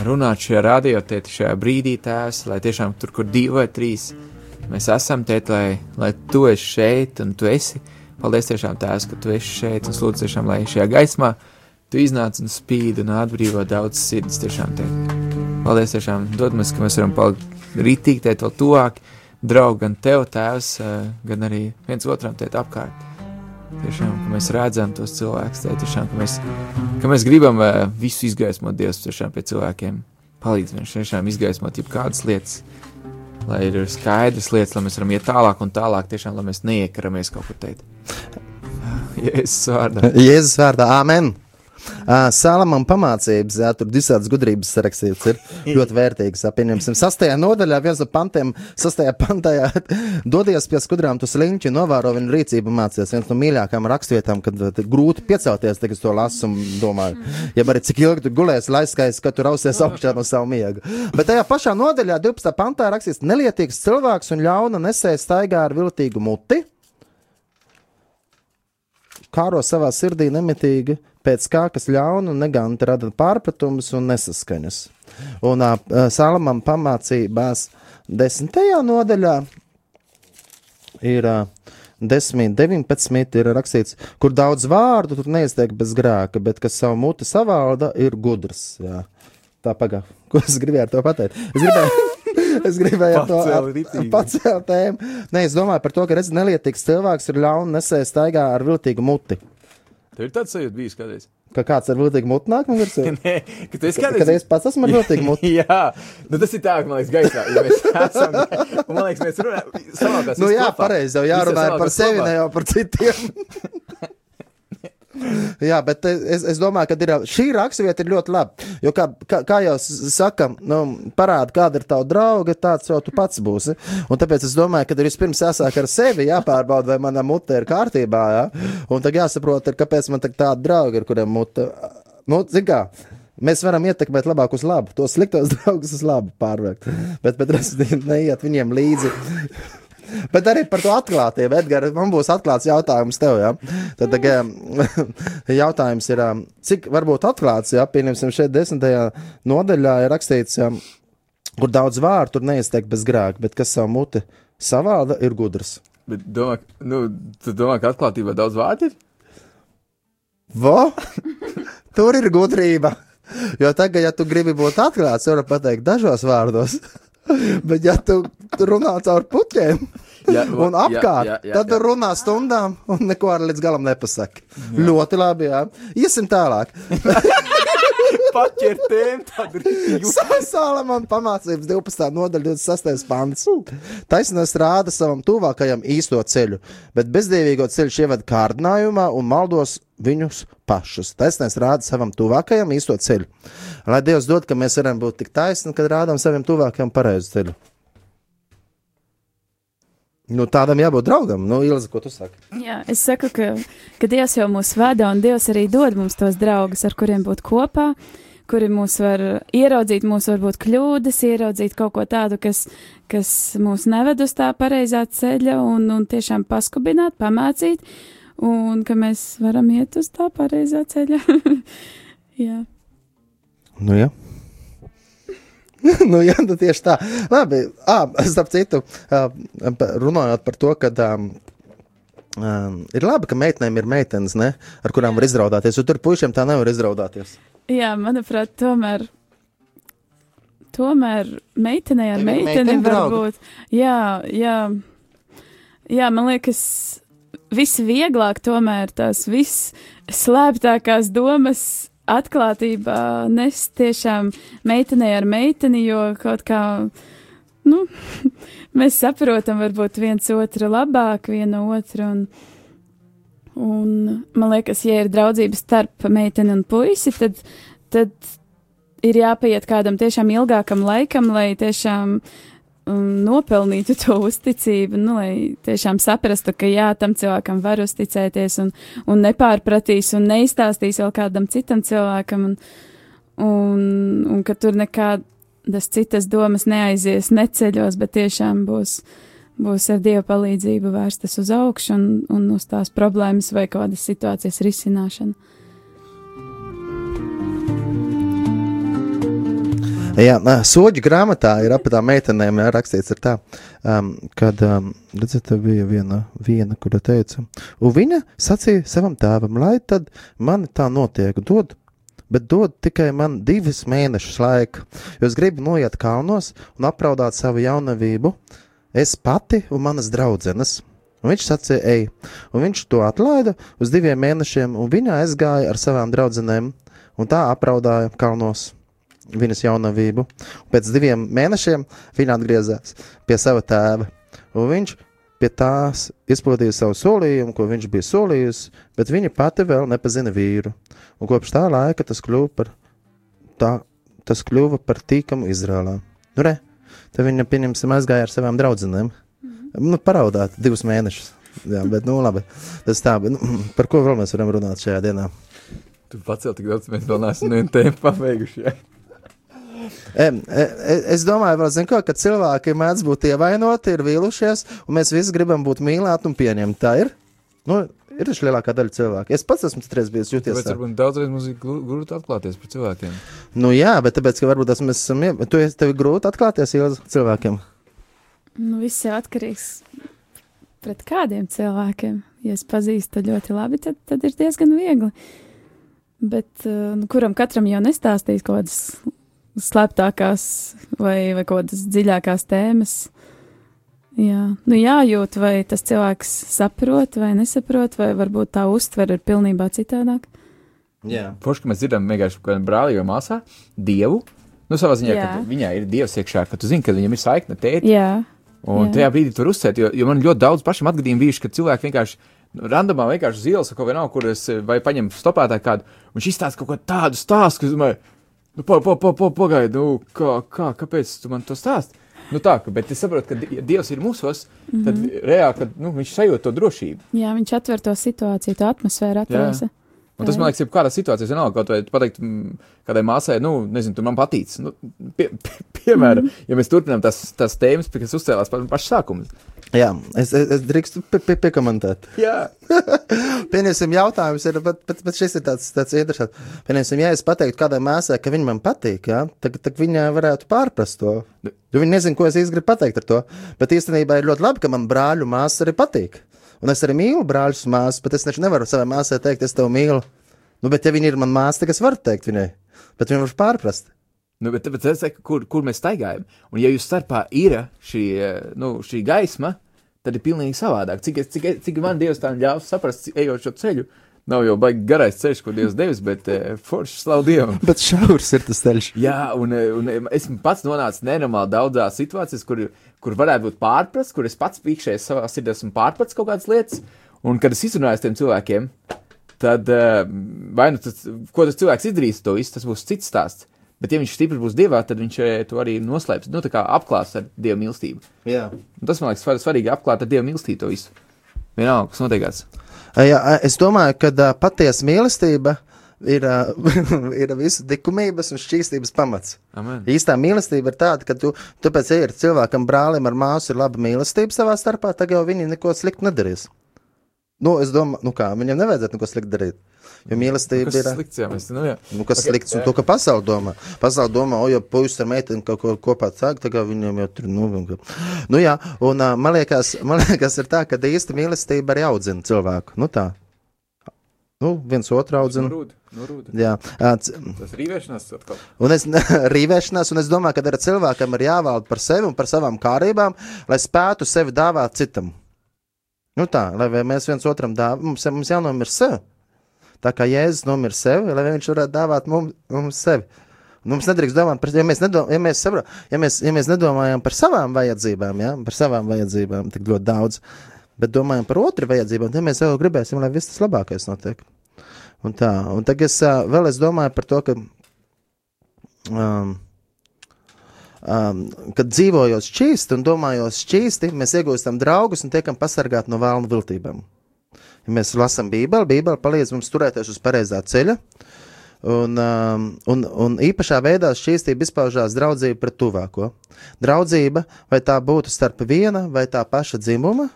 runāt šajā radio tēt, šajā brīdī tēvs, lai tiešām tur, kur divi vai trīs, mēs esam tēt, lai, lai tu esi šeit un tu esi. Paldies tiešām tēvs, ka tu esi šeit un lūdzu tiešām, lai šajā gaismā tu iznāc un spīd un atbrīvo daudz sirds tiešām tēt. Paldies tiešām, dod mums, ka mēs varam palikt rītīgi tēt vēl tuvāk, draugi gan tev tēvs, eh, gan arī viens otram tēt apkārt. Tiešām, ka mēs redzam tos cilvēkus, tēt, tiešām, ka mēs, ka mēs gribam eh, visu izgaismot Dievs tiešām pie cilvēkiem. Palīdz mums tiešām izgaismot jebkādas lietas, lai ir skaidrs lietas, lai mēs varam iet tālāk un tālāk, tiešām, lai mēs neiekaramies kaut kur teikt. Jēzus vārdā. Jēzus vārdā, Āmen! Uh, Salamam pamācības, jā, tur visādas gudrības sarakstīts, ir ļoti vērtīgas. Pieņemsim, sastajā nodaļā, viens no pantiem, sastajā pantā, dodies pie skudrām, tu sliņķi, novēro viņu rīcību mācies. Viens no mīļākajām rakstvietām, kad uh, grūti piecelties, tad es to lasu un domāju, ja arī cik ilgi tu gulēsi, lai skaisti, ka tu rausies augšā no savu miega. Bet tajā pašā nodaļā, 12. pantā, rakstīts, nelietīgs cilvēks un ļauna nesēja staigā ar viltīgu muti kāro savā sirdī nemitīgi, pēc kā kas ļauna un neganti rada pārpratumus un nesaskaņas. Un uh, Salamam pamācībās desmitajā nodaļā ir uh, 10, 19 ir rakstīts, kur daudz vārdu tur neizteikti bez grēka, bet kas savu muti savalda, ir gudrs. Jā. Tā pagaidi, ko es gribēju ar to pateikt. Es gribēju, es gribēju to pacelt tēmu. Nē, es domāju par to, ka redz, nelietīgs cilvēks ir ļauna nesēja staigā ar viltīgu muti. Tev ir tāds sajūta bijis kādreiz. Ka kāds ar viltīgu muti nāk man virsū? Nē, ka tu esi Kad kādreiz. es pats esmu viltīgu muti. Jā, nu tas ir tā, man liekas, gaisā. Ja mēs esam, man liekas, mēs runājam. Nu jā, pareizi, jau jārunā ir par sevi, ne jau par citiem. Jā, bet es, es domāju, ka ir, šī raksturvieta ir ļoti laba. Jo, kā, kā, kā jau saka, nu, parāda, kāda ir tava drauga, tāds jau tu pats būsi. Un tāpēc es domāju, ka ir vispirms jāsāk ar sevi, jāpārbauda, vai mana mute ir kārtībā. Jā? Un tad jāsaprot, kāpēc man tā tāda drauga ir, kuriem mute. Nu, zin kā, Mēs varam ietekmēt labāk uz labu, tos sliktos draugus uz labu pārvērst. Bet, bet respektīvi, neiet viņiem līdzi. Bet arī par to atklātību, Edgars, man būs atklāts jautājums tev. Ja? Tad tagad, jautājums ir, ā, cik varbūt atklāts, ja pieņemsim šeit desmitajā nodaļā ir rakstīts, ja, kur daudz vārdu tur neizteikt bez grēka, bet kas savu muti savāda, ir gudrs. Bet domā, nu, tu domā, ka atklātībā daudz vārdu ir? Vo? Tur ir gudrība. Jo tagad, ja tu gribi būt atklāts, var pateikt dažos vārdos. Bet, ja tu runā caur puķiem Jā, un apkārt, jā, jā, tad tu jā. runā stundām un neko arī līdz galam nepasaki. Ļoti labi, jā. Iesim tālāk. Paķert tēmu tādu rītīgu. Sālamam pamācības 12. nodaļa 26. pants. Taisnēs rāda savam tuvākajam īsto ceļu, bet bezdīvīgo ceļu ievada kārdinājumā un maldos viņus pašus. Taisnēs rāda savam tuvākajam īsto ceļu. Lai Dievs dod, ka mēs varam būt tik taisni, kad rādām saviem tuvākajam pareizu ceļu. Nu, tādam jābūt draugam. Nu, Ilza, ko tu saki? Jā, es saku, ka, ka Dievs jau mūs vada, un Dievs arī dod mums tos draugus, ar kuriem būt kopā, kuri mūs var ieraudzīt, mūsu varbūt kļūdas, ieraudzīt kaut ko tādu, kas, kas mūs neved uz tā pareizā ceļa, un, un tiešām paskubināt, pamācīt, un ka mēs varam iet uz tā pareizā ceļa. Jā. Nu, jā. nu, jā, nu tieši tā. Labi, ah, starp citu, runājot par to, ka um, um, ir labi, ka meitenēm ir meitenes, ne, ar kurām var izraudāties, jo tur puišiem tā nevar izraudāties. Jā, manuprāt, tomēr. Tomēr meitenei ar meiteni meitene var draugi? būt. Jā, jā, jā, man liekas, visvieglāk tomēr tās visslēptākās domas atklātībā nes tiešām meitenei ar meiteni, jo kaut kā, nu, mēs saprotam varbūt viens otru labāk, vienu otru, un, un man liekas, ja ir draudzības starp meiteni un puisi, tad, tad ir jāpaiet kādam tiešām ilgākam laikam, lai tiešām um, nopelnītu to uzticību, nu, lai tiešām saprastu, ka jā, tam cilvēkam var uzticēties un, un nepārpratīs un neizstāstīs vēl kādam citam cilvēkam, un, un, un ka tur nekādas citas domas neaizies neceļos, bet tiešām būs, būs ar Dieva palīdzību vērstas uz augšu un, un uz tās problēmas vai kādas situācijas risināšanu. Jā, soģi grāmatā ir ap tām meitenēm jā, rakstīts, tā, um, kad, um, redziet, te bija viena, viena, kura teica, un viņa sacīja savam tēvam, lai tad man tā notiek, dod, bet dod tikai man divus mēnešus laika, jo es gribu noiet kalnos un apraudāt savu jaunavību, es pati un manas draudzenes. Un viņš sacīja, ej, un viņš to atlaida uz diviem mēnešiem, un viņa aizgāja ar savām draudzenēm, un tā apraudāja kalnos viņas jaunavību. Un pēc diviem mēnešiem viņa atgriezās pie sava tēva. Un viņš pie tās izpildīja savu solījumu, ko viņš bija solījusi, bet viņa pati vēl nepazina vīru. Un kopš tā laika tas kļuva par, tā, tas kļuva par tīkamu Izrēlā. Nu, re, tad viņa, pieņemsim, aizgāja ar savām draudzenēm. Nu, paraudāt divus mēnešus. Jā, bet, nu, labi. Tas tā, bet, nu, par ko vēl mēs varam runāt šajā dienā? Tu pacēl tik daudz, mēs vēl neesam vienu tēmu pabeiguši. Ja? E, e, es domāju, zin, ko, ka cilvēki mēdz būt ievainoti, ir vīlušies, un mēs visi gribam būt mīlēti un pieņemti. Tā ir. Nu, ir taču lielākā daļa cilvēku. Es pats esmu stress bijis jūties. Tāpēc tā. varbūt daudzreiz mums ir grūti atklāties par cilvēkiem. Nu, jā, bet tāpēc, ka varbūt tas mēs esam. Tu esi tev ir grūti atklāties Ilza, cilvēkiem. Nu, viss jau atkarīgs pret kādiem cilvēkiem. Ja es pazīstu ļoti labi, tad, tad ir diezgan viegli. Bet uh, nu, kuram katram jau nestāstīs kaut kādas slēptākās vai, vai kaut kādas dziļākās tēmas. Jā, nu jājūt, vai tas cilvēks saprot vai nesaprot, vai varbūt tā uztver ir pilnībā citādāk. Jā. Forši, ka mēs dzirdam vienkārši kādā brālī vai māsā dievu. Nu, savā ziņā, Jā. ka viņai ir dievs iekšā, ka tu zini, ka viņam ir saikne tēti. Jā, Un Jā. tajā brīdī tur uzsvērt, jo, jo man ļoti daudz pašam atgadījumi bijuši, ka cilvēki vienkārši randomā vienkārši kaut ko vienalga, kur es vai paņem stopētāju kādu, un viņš izstāsta kaut ko tādu stāstu, ka es domāju, nu, pa, pa, pa, pa, pagaidi, nu, kā, kā, kāpēc tu man to stāsti? Nu tā, ka, bet es saprotu, ka ja Dievs ir mūsos, tad mm. -hmm. reāli, kad nu, viņš sajūt to drošību. jā, viņš atver to situāciju, to atmosfēru atrasa. Un tas, man liekas, ir kādā situācijā, vienalga, kaut vai pateikt mm, kādai māsai, nu, nezinu, tu man patīc. Nu, pie, pie, piemēram, mm -hmm. ja mēs turpinām tās, tās tēmas, kas uzcēlās pa- pašā sākumā. Jā, es, es, es drīkstu pie, pie, piekomentēt. Jā, Pieņemsim, jautājums ir, bet, bet, bet šis ir tāds, tāds interesants. Pieņemsim, ja es pateiktu kādai māsai, ka viņa man patīk, jā, tad, tad viņa varētu pārprast to. Jo viņa nezina, ko es īsti gribu pateikt ar to. Bet īstenībā ir ļoti labi, ka man brāļu māsas arī patīk. Un es arī mīlu brāļus māsas, bet es taču nevaru savai māsai teikt, es tevi mīlu. Nu, bet ja viņa ir mana māsa, tad es varu teikt viņai. Bet viņa var pārprast. Nu, bet, bet es saku, kur, kur mēs staigājam. Un, ja jūs starpā ir šī, eh, nu, šī gaisma, tad ir pilnīgi savādāk. Cik, cik, cik man Dievs tā ļāvis saprast, ejot šo ceļu, nav jau baigi garais ceļš, ko Dievs devis, bet eh, forši slavu Dievam. Bet šaurs ir tas ceļš. Jā, un, eh, un eh, esmu pats nonācis nenormāli daudzās situācijās, kur, kur varētu būt pārprasts, kur es pats pīkšēju savā sirdī, esmu pārpratis kaut kādas lietas, un kad es izrunāju ar tiem cilvēkiem, tad eh, vai nu tas, ko tas cilvēks izdarīs, to visu, tas būs cits stāsts. Bet, ja viņš stipri būs dievā, tad viņš eh, to arī noslēps. Nu, tā kā apklās ar dievu mīlestību. Jā. Un tas man liekas svar- svarīgi apklāt ar dievu mīlestību to visu. Vienalga, kas notiekās. Jā, es domāju, ka uh, patiesa mīlestība ir, uh, ir visu likumības un šķīstības pamats. Amen. Īstā mīlestība ir tāda, ka tu, tāpēc, ja ir cilvēkam, brālim ar māsu, ir laba mīlestība savā starpā, tad jau viņi neko sliktu nedarīs. Nu, es domāju, nu kā, viņam nevajadzētu neko sliktu darīt. Jo mīlestība Kas ir. slikts, jā, mēs, nu, jā. Nu, kas Ok, okay, slikts, un to, ka pasaule domā. Pasaule domā, o, ja puisis ar meiteni kaut ko kopā cēg, tad viņam jau tur, nu, nu jā, un man liekas, man liekas, ir tā, ka īsta mīlestība arī audzina cilvēku. Nu tā. Nu, viens otru audzina. Norūda, norūda. Jā, c- Tas rīvēšanās atkal. un es rīvēšanās, un es domāju, ka arī cilvēkam ir jāvalda par sevi un par savām kārībām, lai spētu sevi dāvāt citam. Nu tā, lai mēs viens otram dāvājam, mums, mums jānomir sevi. Tā kā Jēzus nomira sevi, lai viņš varētu dāvāt mums, mums sevi. Un Mums nedrīkst domāt par, ja mēs, nedom, ja, mēs sabra, ja, mēs, ja mēs nedomājam par savām vajadzībām, ja, par savām vajadzībām tik ļoti daudz, bet domājam par otru vajadzībām, tad mēs jau gribēsim, lai viss tas labākais notiek. Un tā, un tagad es vēl es domāju par to, ka um, um, kad dzīvojot šķīsti un domājot šķīsti, mēs iegūstam draugus un tiekam pasargāti no vēlnu viltībām. Ja mēs lasām Bībeli, Bībele palīdz mums turēties uz pareizā ceļa. Un, um, un, un īpašā veidā šķīstība izpaužās draudzība pret tuvāko. Draudzība, vai tā būtu starp viena vai tā paša dzimuma,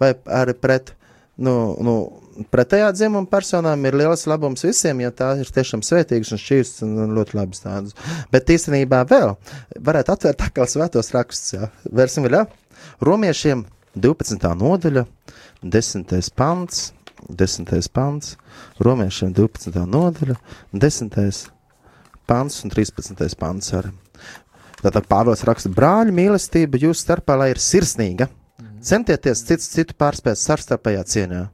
vai arī pret nu, nu, pretējā dzimuma personām, ir liels labums visiem, ja tā ir tiešām svētīgas un šķīstas un ļoti labas tādas. Bet īstenībā vēl varētu atvērt atkal svētos rakstus. Jā. Vērsim vaļā. Romiešiem 12. nodaļa, 10. pants, 10. pants, Romiešiem 12. nodaļa, 10. pants un 13. pants. Ar. Tātad Pāvils raksta, brāļu mīlestība jūsu starpā, lai ir sirsnīga. Centieties cits citu pārspēt savstarpējā cieņā.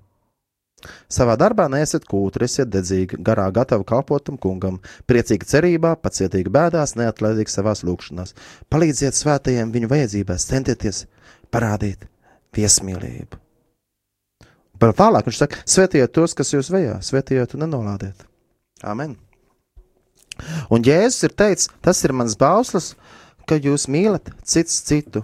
Savā darbā neesiet kūtri, esiet dedzīgi, garā gatavi kalpotam kungam, priecīgi cerībā, pacietīgi bēdās, neatlaidīgi savās lūgšanās. Palīdziet svētajiem viņu vajadzībās, centieties parādīt viesmīlību. Vēl tālāk viņš saka, svetiet tos, kas jūs vajā, svetiet un nenolādiet. Amen. Un Jēzus ir teicis, tas ir mans bauslis, ka jūs mīlat cits citu,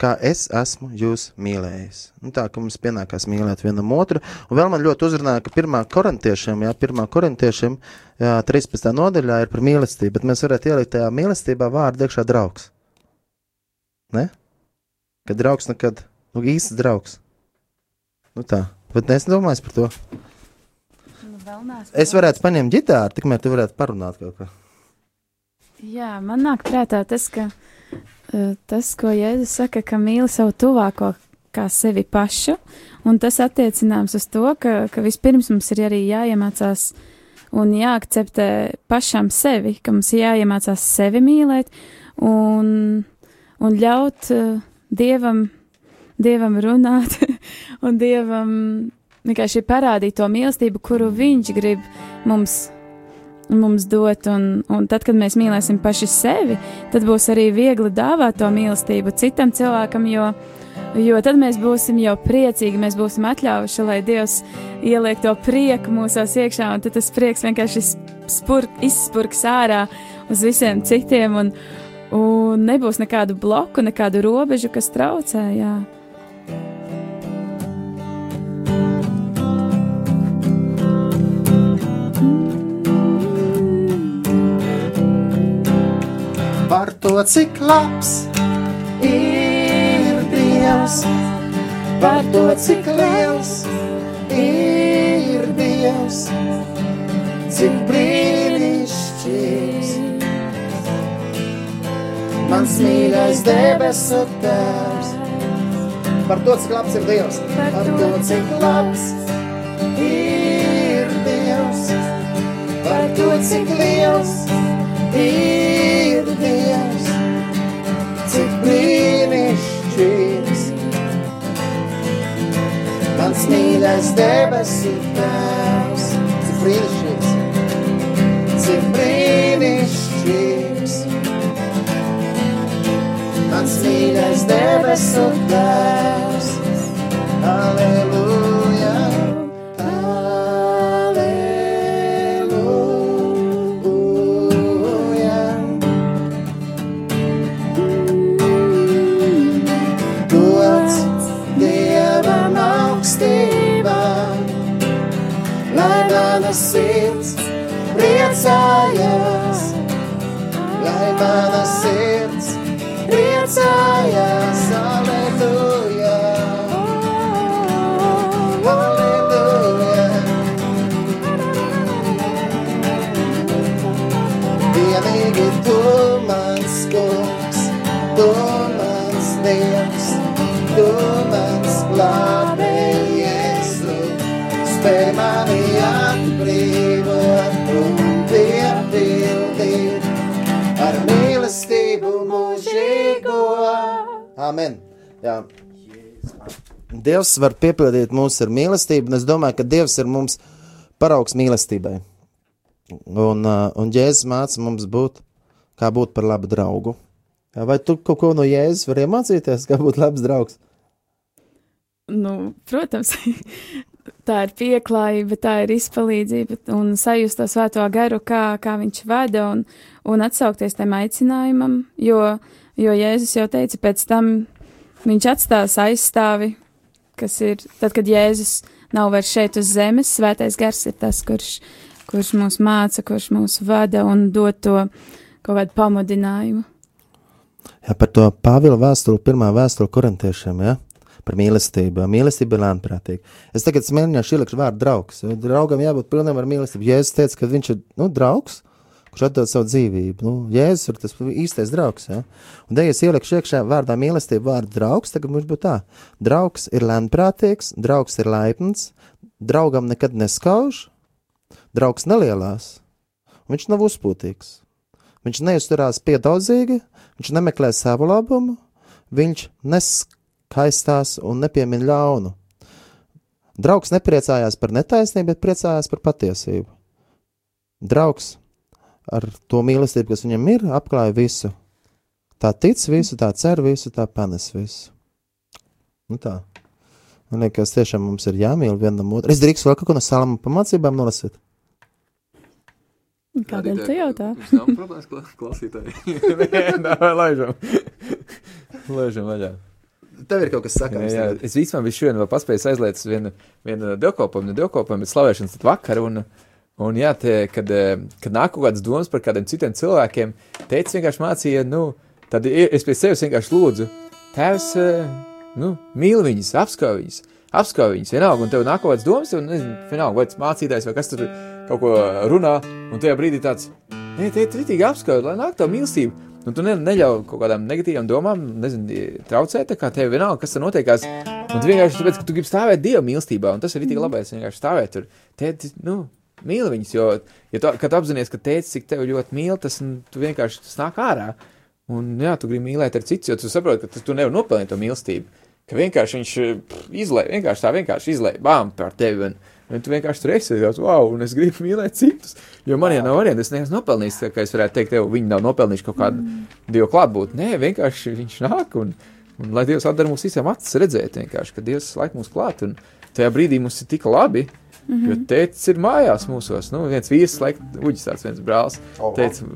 kā es esmu jūs mīlējis. Nu, tā kā mums pienākās mīlēt vienam otru. Un vēl man ļoti uzrunāja, ka pirmā korintiešiem, jā, pirmā korintiešiem, jā, 13. nodaļā ir par mīlestību, bet mēs varētu ielikt tajā mīlestībā vārdu iekšā draugs. Ne? Kad draugs nekad, nu īsts draugs. Nu tā, bet es domāju par to. Nu, neesmu Es varētu paņemt ģitāru, tikmēr tu varētu parunāt kaut ko. Jā, man nāk prātā tas, ka eh, tas, ko Jēzus saka, ka mīli savu tuvāko kā sevi pašu, un tas attiecināms uz to, ka, ka vispirms mums ir arī jāiemācās un jāakceptē pašam sevi, ka mums jāiemācās sevi mīlēt un, un ļaut uh, Dievam, Dievam runāt un Dievam vienkārši parādīt to mīlestību, kuru Viņš grib mums mums dot, un, un tad, kad mēs mīlēsim paši sevi, tad būs arī viegli dāvāt to mīlestību citam cilvēkam, jo, jo tad mēs būsim jau priecīgi, mēs būsim atļaujuši, lai Dievs ieliek to prieku mūsos iekšā, un tad tas prieks vienkārši spurk, izspurks ārā uz visiem citiem, un, un nebūs nekādu bloku, nekādu robežu, kas traucē. Jā. Par to, cik labs ir Dievs, par to, cik liels ir Dievs, cik brīnišķīgs. Mans mīļais debesu tēvs, par to, cik labs ir Dievs, par to, cik labs ir Dievs, par to, cik liels ir Dievs, brīnišķīgs. Mans mīļais debesu tēvs, cik brīnišķīgs, cik brīnišķīgs. Mans mīļais debesu tēvs, aleluja, Amen. Jā. Dievs var piepildīt mūs ar mīlestību, un es domāju, ka Dievs ir mums paraugs mīlestībai. Un, uh, un Jēzus māca mums būt, kā būt par labu draugu. Vai tu kaut ko no Jēzus vari iemācīties, kā būt labs draugs? Nu, protams, tā ir pieklājība, tā ir izpalīdzība un sajust to svēto garu, kā, kā viņš vada un, un atsaukties tam aicinājumam, jo, jo Jēzus jau teica, pēc tam viņš atstās aizstāvi, kas ir, tad, kad Jēzus nav vairs šeit uz zemes, svētais gars ir tas, kurš, kurš mūs māca, kurš mūs vada un dod to kaut kādu pamudinājumu. Jā, par to Pāvila vēstuli, pirmā vēstule korintiešiem, ja? par mīlestību. Mīlestība ir lēnprātīga. Es tagad mēģināšu ielikt vārdu draugs. Draugam jābūt pilnam ar mīlestību. Jēzus teica, ka viņš ir nu, draugs, kurš atdod savu dzīvību. Nu, Jēzus ir tas īstais draugs. Ja? Un, ja es ielikšu iekšā vārdā mīlestība, vārdu draugs, tagad mums būtu tā. Draugs ir lēnprātīgs, draugs ir laipns, draugam nekad neskauž, draugs nelielās, viņš nav uzpūtīgs. Viņš neizturās piedaudzīgi, viņš nemeklē savu labumu, viņš neskaistās un nepiemin ļaunu. Draugs nepriecājās par netaisnību, bet priecājās par patiesību. Draugs ar to mīlestību, kas viņam ir, apklāja visu. Tā tic visu, tā cer visu, tā panes visu. Nu tā. Man liekas, tiešām mums ir jāmīl vienam otru. Es drīkstu vēl kaut ko no salām pamācībām nolasīt. Kādēļ tu jautā? Nav problēmas kla klausītāji. Nē, laižam. laižam vaļā. Tev ir kaut kas Jā, sakāms. jā, es vispār biju šodien vēl paspējis aizliet uz vienu, vienu dievkalpojumu, ne dievkalpojumu, bet slavēšanas tad vakar. Un, un jā, te, kad, eh, kad nāk kaut kādas domas par kādiem citiem cilvēkiem, teica vienkārši mācīja, nu, tad es pie sevis vienkārši lūdzu, tēvs, eh, nu, mīl viņus, apskauj viņus, apskauj viņus, vienalga, un tev nāk kaut kādas domas, un nezinu, vienalga, vai tas mācītājs vai kas tur kaut ko runā, un tajā brīdī tāds, nē, te ir ritīgi apskauj, lai nāk tā mīlestība. Un tu ne, neļauj kaut kādām negatīvām domām, nezinu, traucēt, kā tev vienalga, kas tur notiekās. Un tu vienkārši tāpēc, ka tu gribi stāvēt Dieva mīlestībā, un tas ir rītīgi labais, vienkārši stāvēt tur. Tēti, nu, mīli viņus, jo, ja tu, kad tu apzinājies, ka tētis, cik tevi ļoti mīl, tas tu vienkārši tas nāk ārā. Un, jā, tu gribi mīlēt ar citus, jo tu saproti, ka tu nevari nopelnīt to mīlestību. Ka vienkārši viņš pff, izlaiž, vienkārši tā vienkārši izlaiž bām par tevi. Un, un tu vienkārši tur esi, tāds, wow, un es gribu mīlēt citus. Jo man jau nav variantu, es neesmu nopelnījis, kā es varētu teikt, tev, viņi nav nopelnījuši kaut kādu mm. dievu klātbūtni. Nē, vienkārši viņš nāk un, un lai Dievs atdara mums visiem acis redzēt, vienkārši, ka Dievs laik mums klāt. Un tajā brīdī mums ir tik labi. Mm -hmm. Jo tēvs ir mājās mūsos. Nu, viens vīrs, laikam, uģis tāds viens brālis. Teica,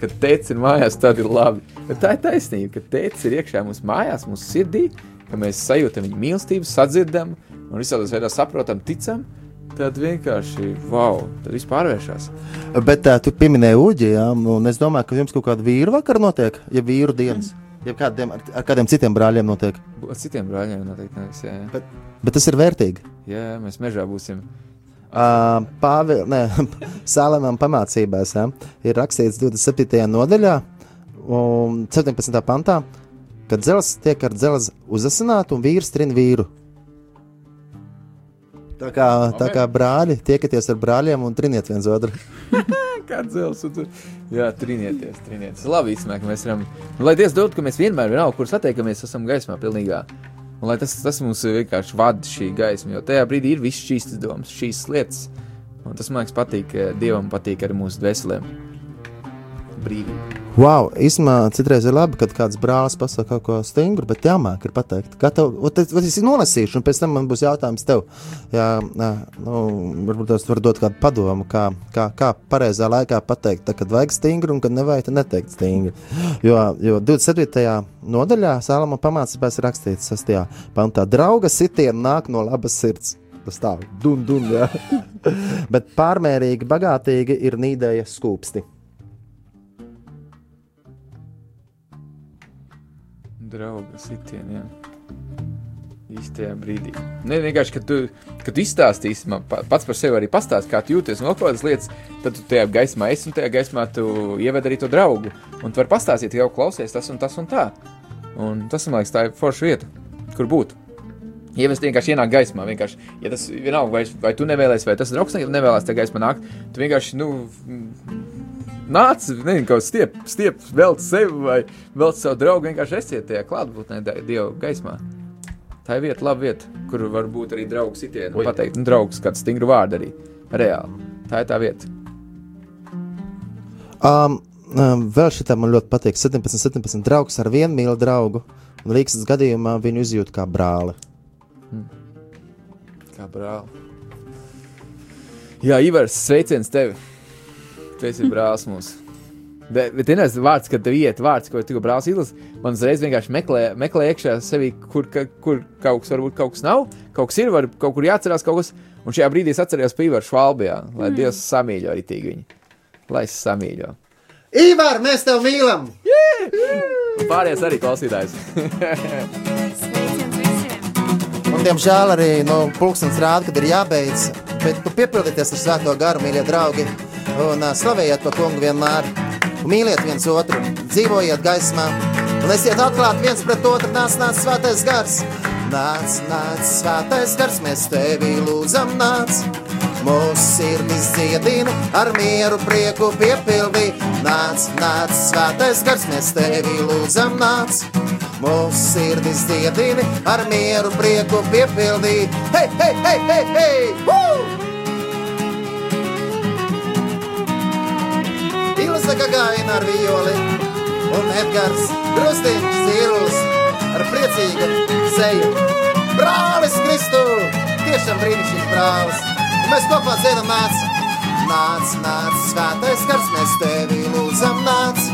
ka tēvs ir mājās, tad ir labi. Bet tā ir taisnība, ka tēvs ir iekšā mūsu mājās, mūsu sirdī, ka mēs sajūtam viņa mīlestību, sadzirdam un visādos veidos saprotam, ticam. Tad vienkārši, wow, tad viss pārvēršas. Bet uh, tu pieminēji uģi, jā, un es domāju, ka jums kaut kāda vīru vakar notiek, ja vīru dienas. Ja kādiem, ar, ar kādiem citiem brāļiem notiek. Ar citiem brāļiem noteikti nevis. Jā, jā. Bet, bet tas ir vērtīgi. jā, mēs mežā būsim. Uh, Pāvils, ne, Salamam pamācībās ja, ir rakstīts 27. nodaļā, un 17. pantā, ka dzelzs tiek ar dzelzi uzasināta un vīrs trin vīru. Tā kā, tā kā brāļi, tiekieties ar brāļiem un triniet viens otru. Kāds zils, un jā, trinieties, trinieties. Labi, ka mēs varam, nu, lai Dievs dod, ka mēs vienmēr, vienalga, kur satiekamies, esam gaismā pilnīgā. Un lai tas, tas mums vienkārši vada šī gaisma, jo tajā brīdī ir viss šīs domas, šīs lietas. Un tas man liekas patīk, Dievam patīk arī mūsu dvēselēm. Brīvība. Wow, īstenībā citreiz ir labi, kad kāds brālis pasakā kaut ko stingru, bet jāmāk ir pateikt. Kā tev, es, es nolasīšu, un pēc tam man būs jautājums tev. Jā, nu, varbūt tas var dot kādu padomu, kā, kā, kā pareizā laikā pateikt, tā, kad vajag stingru un kad nevajag, tad neteikt stingru. Jo, jo 27. nodaļā Sālama pamācībās ir rakstīts 6. pantā, drauga sitiena nāk no labas sirds. Tas tā, dun, dun, jā. bet pārmērīgi bagātīgi ir nīdēja skūpsti. Drauga sitienā, jā. Īstajā brīdī. Ne vienkārši, kad tu, kad tu izstāstīsi man pa- pats par sevi arī pastāst, kā jūties un vēl kādas lietas, tad tu tajā gaismā esi un tajā gaismā tu ieved arī to draugu. Un tu vari pastāstīt, jau klausies tas un tas un tā. Un tas, man liekas, tā ir forša vieta, kur būt. Ievest vienkārši ienāk gaismā. Vienkārši, ja tas vienalga, vai, vai tu nevēlies, vai tas draugs ne- nevēlas tajā gaismā nākt, tu vienkārši, nu, nāc, nezinu, kaut stiep, stiep, velc sevi vai velc savu draugu, vienkārši esiet tajā klātbūtnē, Dieva gaismā. Tā ir vieta, laba vieta, kur var būt arī draugs sitienu. Oi. Pateikt, nu, draugs, kāds stingru vārdu arī. Reāli. Tā ir tā vieta. Um, um, vēl šitā man ļoti patīk. 17, 17 draugs ar vienu mīlu draugu. Un Rīgas gadījumā viņu izjūt kā brāli. Kā brāli. Jā, Ivars, sveiciens tev. Tu esi brālis mums. Bet, bet ir vārds, kad tev iet vārds, ko tu brālis izlasi. Man uzreiz vienkārši meklē, meklē iekšā sevi, kur, ka, kur kaut kas varbūt kaut kas nav, kaut kas ir, var, kaut kur jāatcerās kaut kas. Un šajā brīdī es atceros par Ivaru Švalbijā, lai mm. Dievs samīļo arī tīk viņu. Lai es samīļo. Ivar, mēs tev mīlam! Un pārējais arī klausītājs. Un, diemžēl arī nu, pulkstenis rāda, kad ir jābeidz. Bet nu, piepildieties ar svēto garu, mīļie draugi. Un slavējiet to kungu vienmēr. Mīliet viens otru, dzīvojiet gaismā. Un esiet atklāti viens pret otru, nāc, nāc, svētais gars. Nāc, nāc, svētais gars, mēs tevi lūdzam, nāc. Mūsu sirdis dziedina, ar mieru prieku piepildī. Nāc, nāc, svētais gars, mēs tevi lūdzam, nāc. Mūsu sirdis dziedini, ar mieru prieku piepildī. Hei, hei, hei, hei, hei! Woo! Ilza Gagaina ar violi un Edgars Grustīns Zīrulis ar priecīgu seju. brālis Kristu! Tiešām brīnišķīgs brālis! Un mēs kopā dziedam nāc! Nāc, nāc, svētais kars, mēs tevi lūdzam nāc!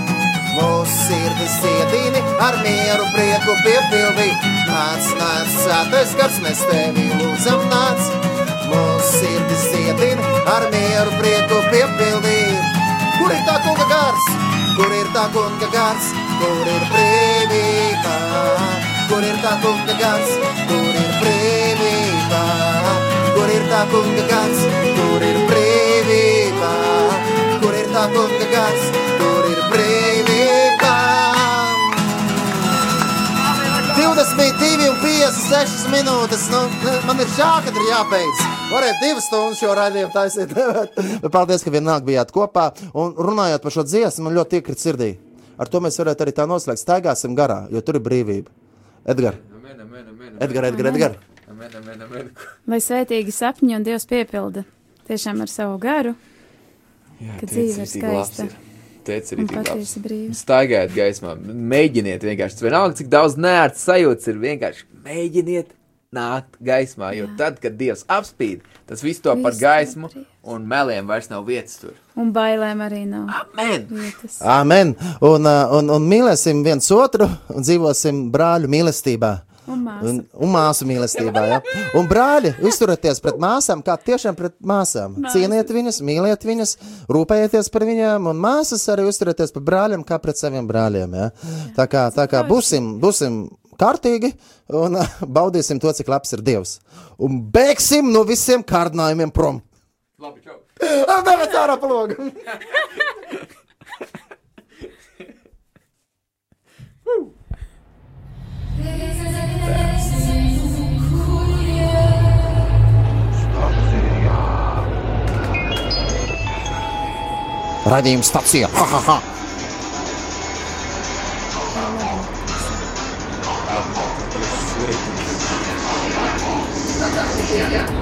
Mūsu sirdis dziedini, ar mieru prieku piepildī. Nāc, nāc, svētais kars, mēs tevi lūdzam nāc! Mūsu sirdis dziedini, ar mieru prieku piepildī. Kur ir tā kunga gars? Kur ir tā kunga gars? Kur ir brīvība? Kur ir tā kunga gars? Kur ir brīvība? Kur ir tā kunga gars? Kur ir brīvība? Kur ir tā kunga gars? Kur ir brīvība? 22 un 56 minūtes. Nu, man ir žēl, ka ir jābeidz. Varētu divas stundas šo raidījumu taisīt. Bet Paldies, ka vienāk bijāt kopā. Un runājot par šo dziesmu, man ļoti iekrita sirdī. Ar to mēs varētu arī tā noslēgt. Staigāsim garā, jo tur ir brīvība. Edgars. Edgars, Edgars. Edgar. Lai svētīgi sapņi un Dievs piepilda tiešām ar savu garu Jā, Ka dzīve ir skaista. ir. Tik labs. patiesi brīva. Staigājiet gaismā, mēģiniet vienkārši. Vienalga, cik daudz nērts sajūts ir. Vienkārši mēģiniet nākt gaismā, jo Jā. tad, kad Dievs apspīd, tas viss to par Viss gaismu, ir brīvs. un meliem vairs nav vietas tur. Un bailēm arī nav Amen! vietas. Amen. Un, uh, un, un mīlēsim viens otru un dzīvosim brāļu mīlestībā. Un māsa. Un, un māsu mīlestībā. Ja? Un brāļi, izturieties pret māsām, kā tiešām pret māsām. Māsas. Cieniet viņas, mīliet viņas, rūpējieties par viņām, un māsas arī uzturieties pret brāļiem, kā pret saviem brāļiem. Ja? Tā kā, tā kā būsim, būsim kārtīgi un baudīsim to, cik labs ir Dievs. Un bēgsim no visiem kārdinājumiem prom. Labi, čau! Nevis ārā palogu! Radījuma stacija! Ha, ha, ha. Sveiki!